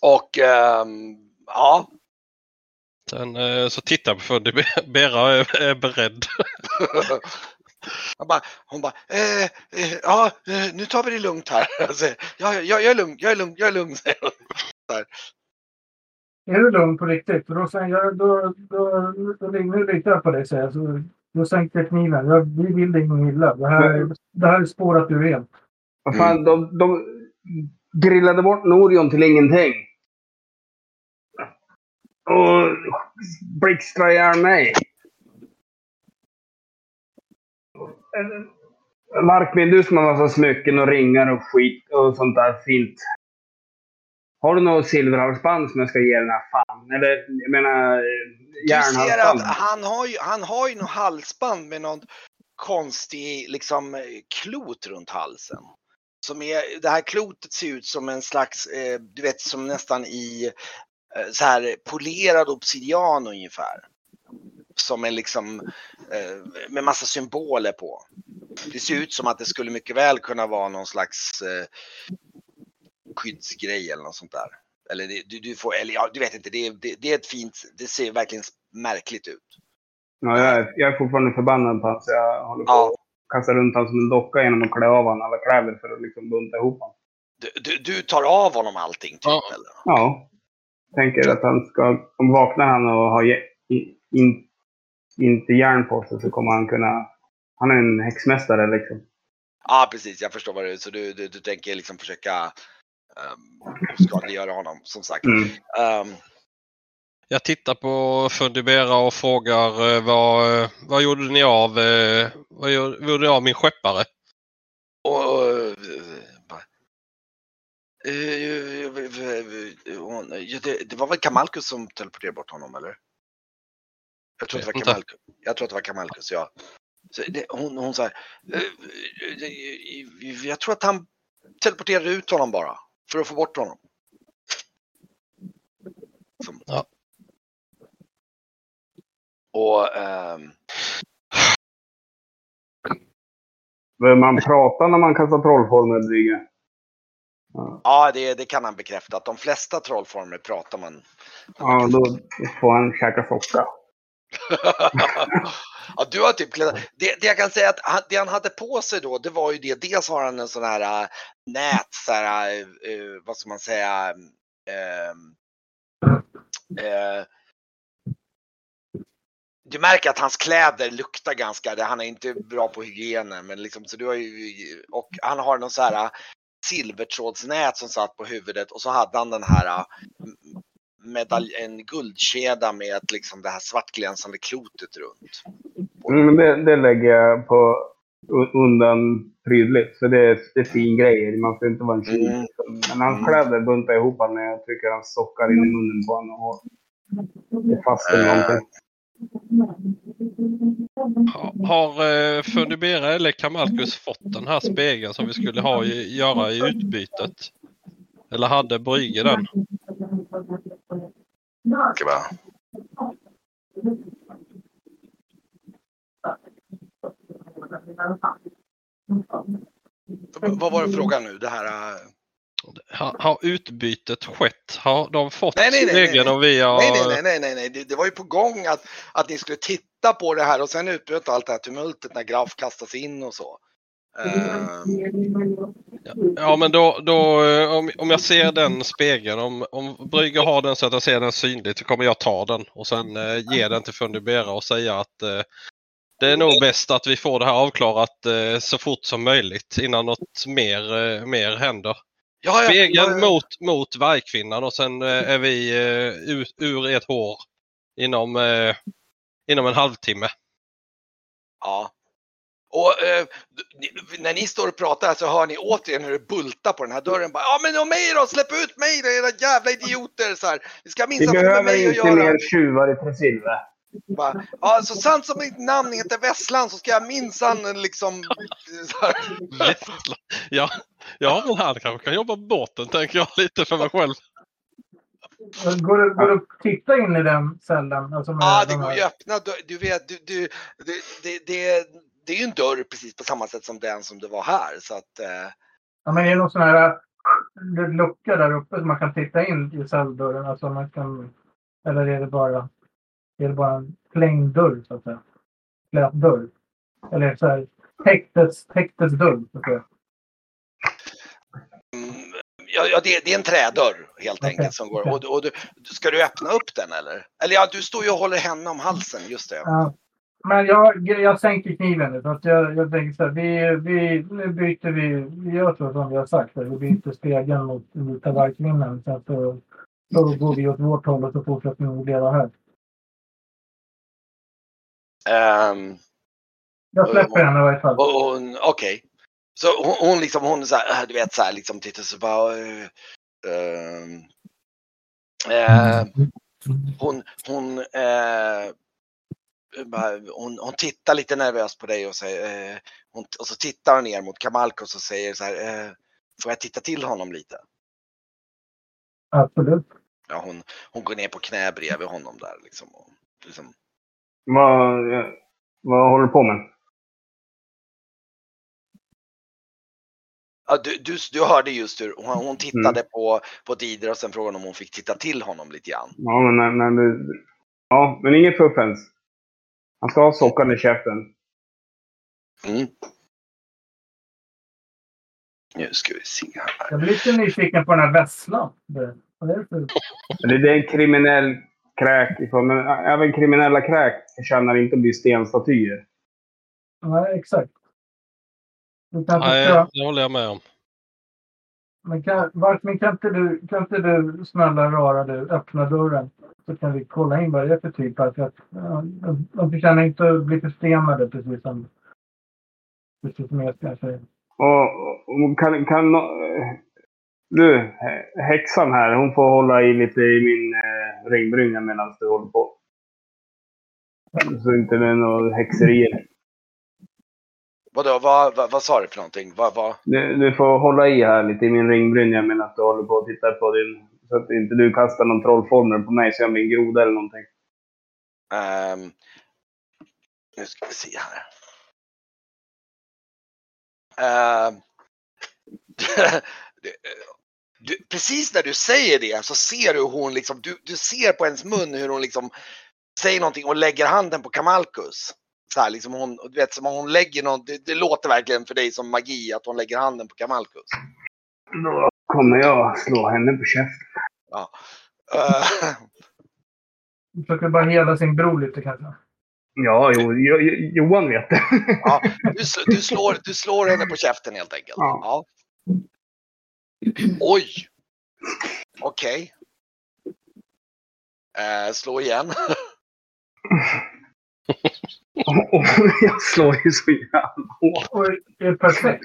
Och ehm, ja. sen eh, så tittar jag på för Bera är beredd. (laughs) Han bara, hon bara, eh, eh, ja, eh, nu tar vi det lugnt här. (laughs) Alltså, ja, ja, jag är lugn, jag är lugn, jag är lugn, (laughs) hon. Är du lugn på riktigt? Då, jag, då, då, då, nu litar jag på dig, säger jag. Så, då sänker jag kniven. Jag, vi vill dig inget illa. Det här, det här är spårat ur rent. Vad fan, de, de grillade bort Norion till ingenting. Och blixtrade ihjäl mig. Markmin, du som har massa smycken och ringar och skit och sånt där fint. Har du något silverhalsband som jag ska ge den här fan? Eller jag menar eh, Du ser att järnhalsband? han har ju, han har ju något halsband med någon, konstig liksom eh, klot runt halsen. Som är, det här klotet ser ut som en slags, eh, du vet som nästan i eh, så här polerad obsidian ungefär. Som är liksom eh, med massa symboler på. Det ser ut som att det skulle mycket väl kunna vara någon slags eh, skyddsgrej eller något sånt där. Eller det, du, du får, eller ja, du vet inte, det, är- det, det är ett fint, det ser verkligen märkligt ut. Ja, jag, är, jag är fortfarande förbannad på honom så jag håller på Ja. att kasta runt honom som en docka genom att klä av honom alla kläder för att liksom bunta ihop honom. Du, du, du tar av honom allting typ Ja. eller? Ja. Tänker att han ska, om vaknar han och har in, inte järn på sig så kommer han kunna, han är en häxmästare liksom. Ja precis, jag förstår vad det är. Så du, du, du tänker liksom försöka um, oskadliggöra honom som sagt. Mm. Ehm, Jag tittar på Fundibera och frågar eh, vad, eh, vad gjorde ni av, eh, vad gjorde ni av min skeppare? och, eh, bara, eh, eh, hon- ja, det, det var väl Kamalkus som teleporterade bort honom eller? Jag tror att det var. Kamalkus. Jag tror att det var Kamalkus, ja. Så det, hon, hon sa, eh, eh, jag tror att han teleporterade ut honom bara. För att få bort honom. Som. Ja. Och ehm, Behöver man prata när man kastar trollformel, Brygge? Ja, ja, det, det kan han bekräfta. Att de flesta trollformer pratar man. ja då får han käka socka ja, du har typ klätt... det, det jag kan säga att han, det han hade på sig då, det var ju det. Dels har han en sån här äh, nät, så här, äh, äh vad ska man säga, ehm, äh, du märker att hans kläder luktar ganska, han är inte bra på hygienen, men liksom, så du har ju, och han har någon så här äh, silvertrådsnät som satt på huvudet och så hade han den här äh, medalj, en guldkedja med liksom det här svartglänsande klotet runt. Mm, det, det lägger jag på undan prydligt. Så det är, det är fin grejer. Man får inte vara en tjuv. Mm. Men hans kläder buntar ihop när jag trycker hans sockar in i munnen på honom. Och det är fast i Eh. någonting. Ha- Har eh, Fundibera eller Kamalkus fått den här spegeln som vi skulle ha i, göra i utbytet? Eller hade Brygge den? Ska bara... Vad var det frågan nu? Det här... äh, Har, har utbytet skett? Har de fått Nej, nej, nej, nej. och vi har... Nej, nej, nej, nej, nej, nej. Det, det var ju på gång att, att ni skulle titta på det här och sen utbröt allt det här tumultet när Graf kastas in och så. Ehm, Ja men då, då eh, om, om jag ser den spegeln, om, om Brygge har den så att jag ser den synligt så kommer jag ta den och sen eh, ge den till Fundibera och säga att eh, det är nog bäst att vi får det här avklarat eh, så fort som möjligt innan något mer, eh, mer händer. ja, ja, Spegeln ja, ja. mot, mot vargkvinnan och sen eh, är vi eh, ur, ur ett hår inom, eh, inom en halvtimme. Ja. Och eh, när ni står och pratar så hör ni återigen hur det bultar på den här dörren. Bara, ja men och mig då, släpp ut mig då era jävla idioter! Så här, vi ska Vi minsann få med behöver mig att inte göra. mer tjuvar i Tresilve. Bara, ja, så sant som mitt namn heter Vesslan så ska jag minsann liksom... (laughs) Ja, ja men han kanske kan jobba på båten tänker jag lite för mig själv. Går det, går det att titta in i den cellen? Alltså Ja, det de går ju att öppna. Du, du vet, du, du, det, det, det, det är ju en dörr precis på samma sätt som den som det var här. Så att, eh, Ja, men är det någon sån här lucka där uppe som man kan titta in i celldörren? Alltså man kan, eller är det bara, är det bara en plain dörr så att säga? Slät dörr? Eller så här, häktets, häktets dörr så att säga. mm, ja, ja, det, det är en trädörr helt Okej, enkelt som går. Och, och du, ska du öppna upp den eller? Eller ja, du står ju och håller henne om halsen, just det. Ja. Men jag, jag sänker kniven nu. För att jag, jag tänker så här, vi, vi, nu byter vi, vi gör så som vi har sagt. Vi byter spegeln mot vita vargkvinnan. Sen så, så går vi åt vårt håll och så fortsätter vi leva här. Ehm, Jag släpper henne i varje fall. okej. Så hon, hon liksom, hon så här, du vet så här, liksom tittar så bara... eh, ehm, eh, hon, hon, eh, hon, hon tittar lite nervöst på dig och säger, eh, hon, och så tittar hon ner mot Kamalkos och säger så här, eh, får jag titta till honom lite? Absolut. Ja, hon, hon går ner på knä bredvid honom där liksom. Och, liksom Vad, vad håller du på med? ja, du, du, du hörde just hur hon, hon tittade på, på Dider och sen frågade hon om hon fick titta till honom lite grann. Ja, men, du, ja, men inget fuffens. Han ska ha sockan i käften. Mm. Nu ska vi se här. Jag blir lite nyfiken på den här vesslan. Det- Vad är det för... Det, är en kriminell kräk. ifrån- Men även kriminella kräk förtjänar inte att bli stenstatyer. Nej, exakt. Nej, det håller jag med om. Men kan, Varkmin, kan, inte du, kan inte du snälla rara du, öppna dörren? Så kan vi kolla in vad det är för typ. här, För att, de- förtjänar inte att bli förstenade precis som, precis som jag säger. Och, och kan, kan eh, du, häxan här, hon får hålla i lite i min eh, ringbrynja medan du håller på. Så inte det är några häxerier. Vadå, vad, vad, vad sa du för någonting? Vad, vad? Du, du får hålla i här lite i min ringbrynja medan du håller på och tittar på din... Så att inte du kastar någon trollformel på mig så jag blir en groda eller någonting. Ehm, nu ska vi se här. Ehm, (laughs) du, precis när du säger det så ser du hon liksom, du, du ser på hennes mun hur hon liksom säger någonting och lägger handen på Kamalkus. Så här, liksom hon, du vet, som om hon lägger någon, det, det låter verkligen för dig som magi att hon lägger handen på Kamalkus. Då kommer jag slå henne på käften. Uh, (laughs) Försöker bara hela sin bror lite kanske. Ja, jo, jo, jo, Johan vet det. ja, (laughs) du, du, slår, du slår henne på käften helt enkelt. Ja. Ja. Oj! Okej. Eh, slå igen. (laughs) Och- (laughs) och jag slår ju så jävla hårt. Och är det perfekt?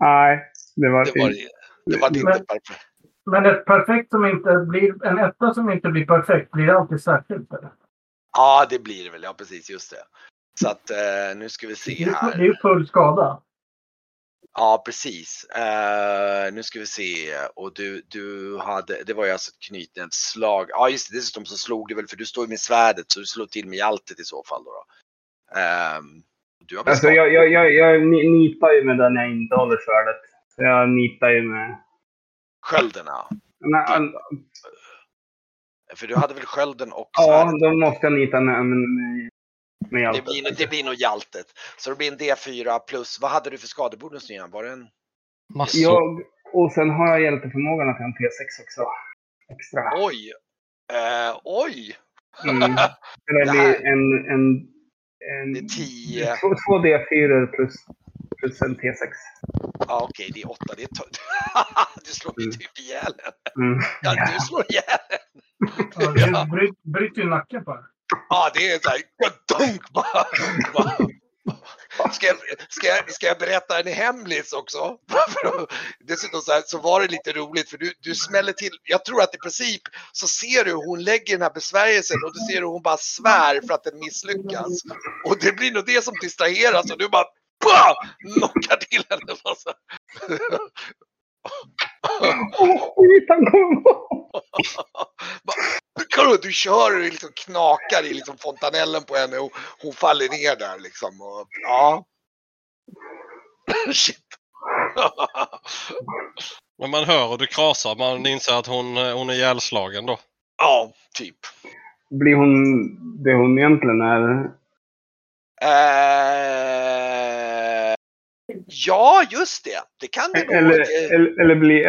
Nej, det var, Det var, det var inte Men- perfekt. Men ett perfekt som inte blir, en etta som inte blir perfekt, blir det alltid särskilt? Eller? Ja, det blir det väl. Ja, precis. Just det. Så att eh, nu ska vi Det se är ju- det är här. ju full skada. Ja, precis. Eh, nu ska vi se. Och du, du hade, det var ju alltså ett knytnävsslag. Ja, just det. Dessutom så slog du väl, för du står ju med svärdet, så du slår till med hjältet i så fall. Då, då. Ehm, du har Alltså, jag, jag, jag, jag ni- nitar ju med den jag inte håller svärdet. Så Jag nitar ju med... skölderna. Nej, För du hade väl skölden och ja, svärdet? då måste jag nita med, med Det blir, det blir nog hjältet. Så det blir en D4 plus, vad hade du för skadebonus nu igen? Var det en? Massor. Jag, och sen har jag hjälteförmågan att jag har en T6 också. Extra. Oj! Eh, oj! Mm. (laughs) Det blir här- en... en, en Det är 10. (laughs) Två, två D4 plus, plus en T6. Ja, okej, det är 8. Det är to- (laughs) du slår ju Mm. typ ihjäl henne. Mm. Ja, du slår ihjäl henne. Ja, det bryt- bryter ju nacken på den. Ja, det är så här, dunk bara. bara. Ska jag, ska, jag, ska jag berätta en hemlis också? (laughs) Dessutom så, här, så var det lite roligt för du, du smäller till. Jag tror att i princip så ser du hur hon lägger den här besvärjelsen och du ser hur hon bara svär för att den misslyckas. Och det blir nog det som distraheras och du bara bah! knockar till henne. Alltså. Åh, skit, han kommer! Kolla, (laughs) du kör och liksom knakar i liksom fontanellen på henne och hon faller ner där liksom. Och, ja. (laughs) Shit. (laughs) Men man hör och det krasar. Man inser att hon, hon är ihjälslagen då. ja, typ. Blir hon det hon egentligen är? Eh, ja, just det. Det kan det nog. Eller, Eh, eller, eller blir,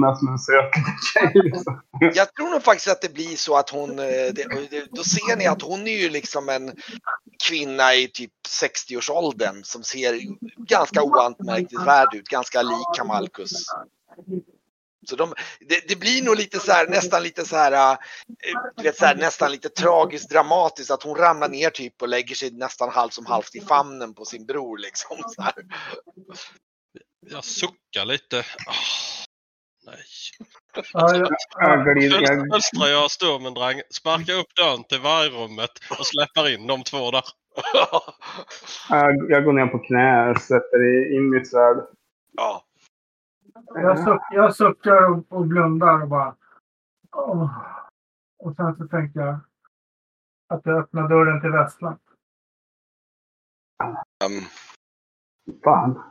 där som en sökande tjej? (laughs) Jag tror nog faktiskt att det blir så att hon, eh, det, då ser ni att hon är ju liksom en kvinna i typ 60-årsåldern som ser ganska oanmärkningsvärd ut, ganska lik Kamalkus. Så de, det, det blir nog lite så här, nästan lite så här, du vet så här, nästan lite tragiskt dramatiskt att hon ramlar ner typ och lägger sig nästan halvt som halvt i famnen på sin bror liksom. Så här. Jag suckar lite. Ah, nej. Ja, jag, Sturmendrang, sparkar upp dörren till vargrummet och släpper in de två där. jag, jag går ner på knä och sätter i- in mitt svärd. ja. Jag, suck, jag suckar och, och blundar och bara... Åh. Och sen så tänker jag att jag öppnar dörren till Västland. Ehm, Fan.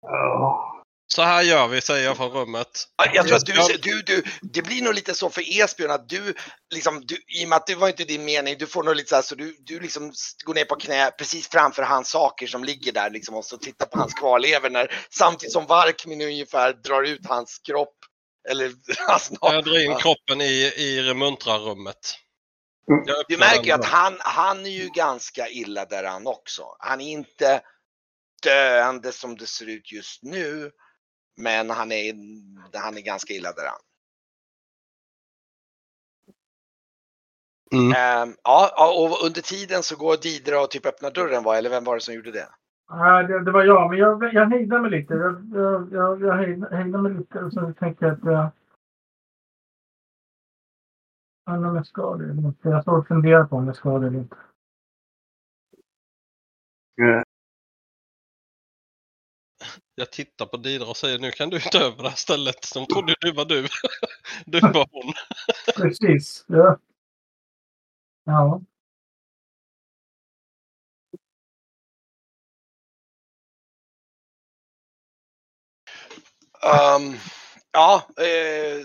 Ja. Så här gör vi, säger jag från rummet. Ja, Jag tror att du, du, du, det blir nog lite så för Esbjörn att du, liksom, du, i och med att det var inte din mening, du får nog lite så här så du, du liksom går ner på knä precis framför hans saker som ligger där liksom och så tittar på hans kvarlevor när, samtidigt som Varkmin ungefär drar ut hans kropp. Eller (laughs) hans Jag drar in kroppen i, i remuntrarrummet. Mm. Jag Du öppnar märker ju att han, han är ju ganska illa däran också. Han är inte döende som det ser ut just nu. Men han är, han är ganska illa däran. Mm. Ehm, ja, och under tiden så går Didra och typ öppnar dörren va? Eller vem var det som gjorde det? Nej, det, det var jag, men jag, jag hejdade mig lite. Jag, jag, jag, jag hejdade, mig lite och så tänkte jag att jag... Jag undrar om jag ska det eller inte. Jag står och funderar på om jag ska det eller inte. Jag tittar på Didra och säger nu kan du ta över det här stället. De trodde du var du. (laughs) Du var hon. (laughs) Precis. Ja. ja. Ehm, ja, eh,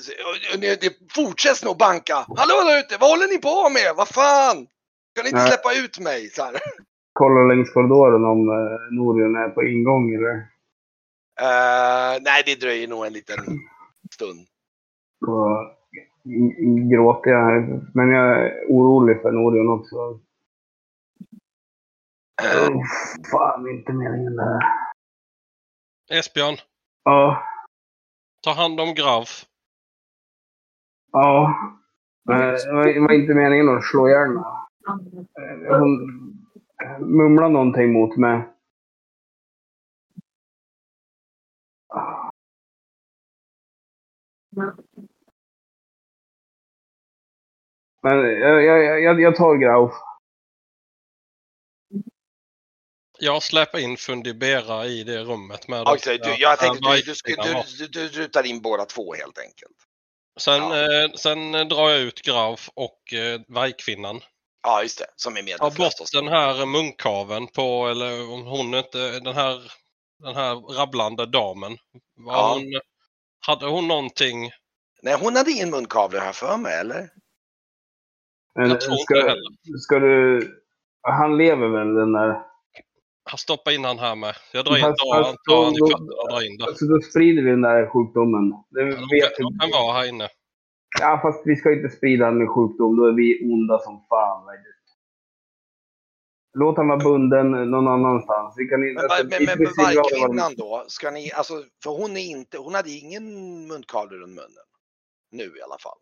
det, fortsätter nog banka. Hallå där ute, vad håller ni på med? Vad fan? Kan ni inte Nej. släppa ut mig? Så här. Kollar längs korridoren om eh, Norion är på ingång eller? Eh, nej, det dröjer nog en liten stund. G- gråter jag. Men jag är orolig för Norion också. Eh, Oh, fan, inte meningen det här. Esbjörn, Ja, ta hand om Grav. ja. Eh, Det var, inte meningen att slå ihjäl Hon mumlade någonting mot mig. Men jag, jag, jag, jag tar Grauf. Jag släpper in Fundibera i det rummet med Okej, du, jag tänkte Ja, du, du, ja. du, du, du rutar in båda två helt enkelt. Sen, Ja. eh, sen drar jag ut Grav och eh, vargkvinnan. Ja, just det. Som är Ta medveten bort den här munkaven på, eller om hon inte, den här, den här rabblande damen. Var Ja. hon, hade hon någonting? Nej, hon hade ingen munkavle här för mig, eller? Men Jag tror inte ska, heller. ska du... Han lever väl den där? Jag stoppar in han här med. Jag drar in, Fast- drar, fast tar han i då- fötterna och drar in där. Alltså då sprider vi den där sjukdomen. Det De vet kan, de kan vara här inne. Ja, fast vi ska inte sprida den med sjukdom. Då är vi onda som fan. Låt han vara bunden någon annanstans. Vi kan inte... Men, alltså, men, men, vargkvinnan då? Ska ni, alltså, för hon är inte, hon hade ingen munkavle runt munnen. Nu i alla fall.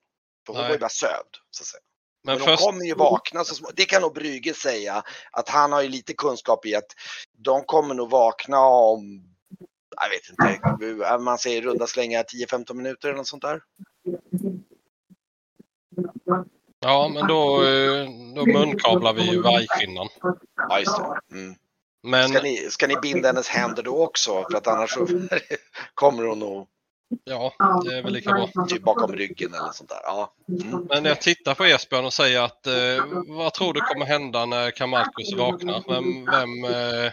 För hon Nej. var ju bara sövd, så att säga. Men, Men, först, hon kommer ju vakna så små. Det kan nog Brygge säga att han har ju lite kunskap i att de kommer nog vakna om, jag vet inte, man säger runda slängar 10-15 minuter eller något sånt där. Ja, men då, eh, då munkavlar vi ju vargkvinnan. Ja, just det. Mm. Men Ska, ni, ska ni binda hennes händer då också? För att annars så (laughs) kommer hon nog ja, det är väl lika bra. typ bakom ryggen eller sånt där. Ja. Mm. Men jag tittar på Esbjörn och säger att eh, vad tror du kommer hända när Kamarkus vaknar? Vem, vem, eh,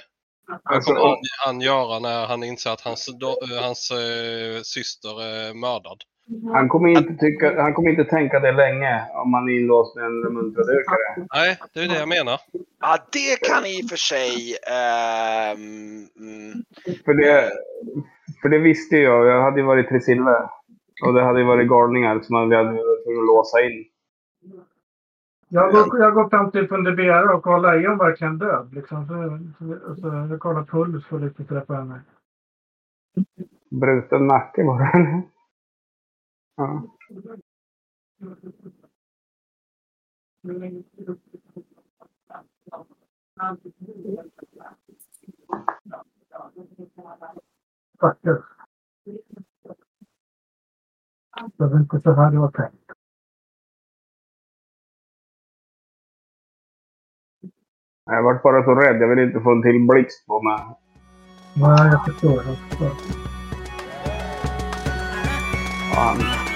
vad Alltså, kommer han, han göra när han inser att hans, do, eh, hans eh, syster är mördad? Han, kommer inte tycka, han kommer inte tänka det länge om man är inlåst med en muntradökare. Nej, det är det jag menar. ja, det kan i och för sig. ehm, mm, För det, för det visste jag. Jag hade ju varit i Silver. Och det hade ju varit galningar som hade varit tvungna att låsa in. Jag går, jag går fram till Fundibera och kollar, är hon verkligen död? Liksom. Så, så, så, jag kollar puls och lite sådär på henne. Bruten nacke bara. Ja. Faktiskt. Det var inte så här det var tänkt. Jag vart bara så rädd. Jag vill inte få en till blixt på mig. Nej, jag förstår. Jag förstår. Fan.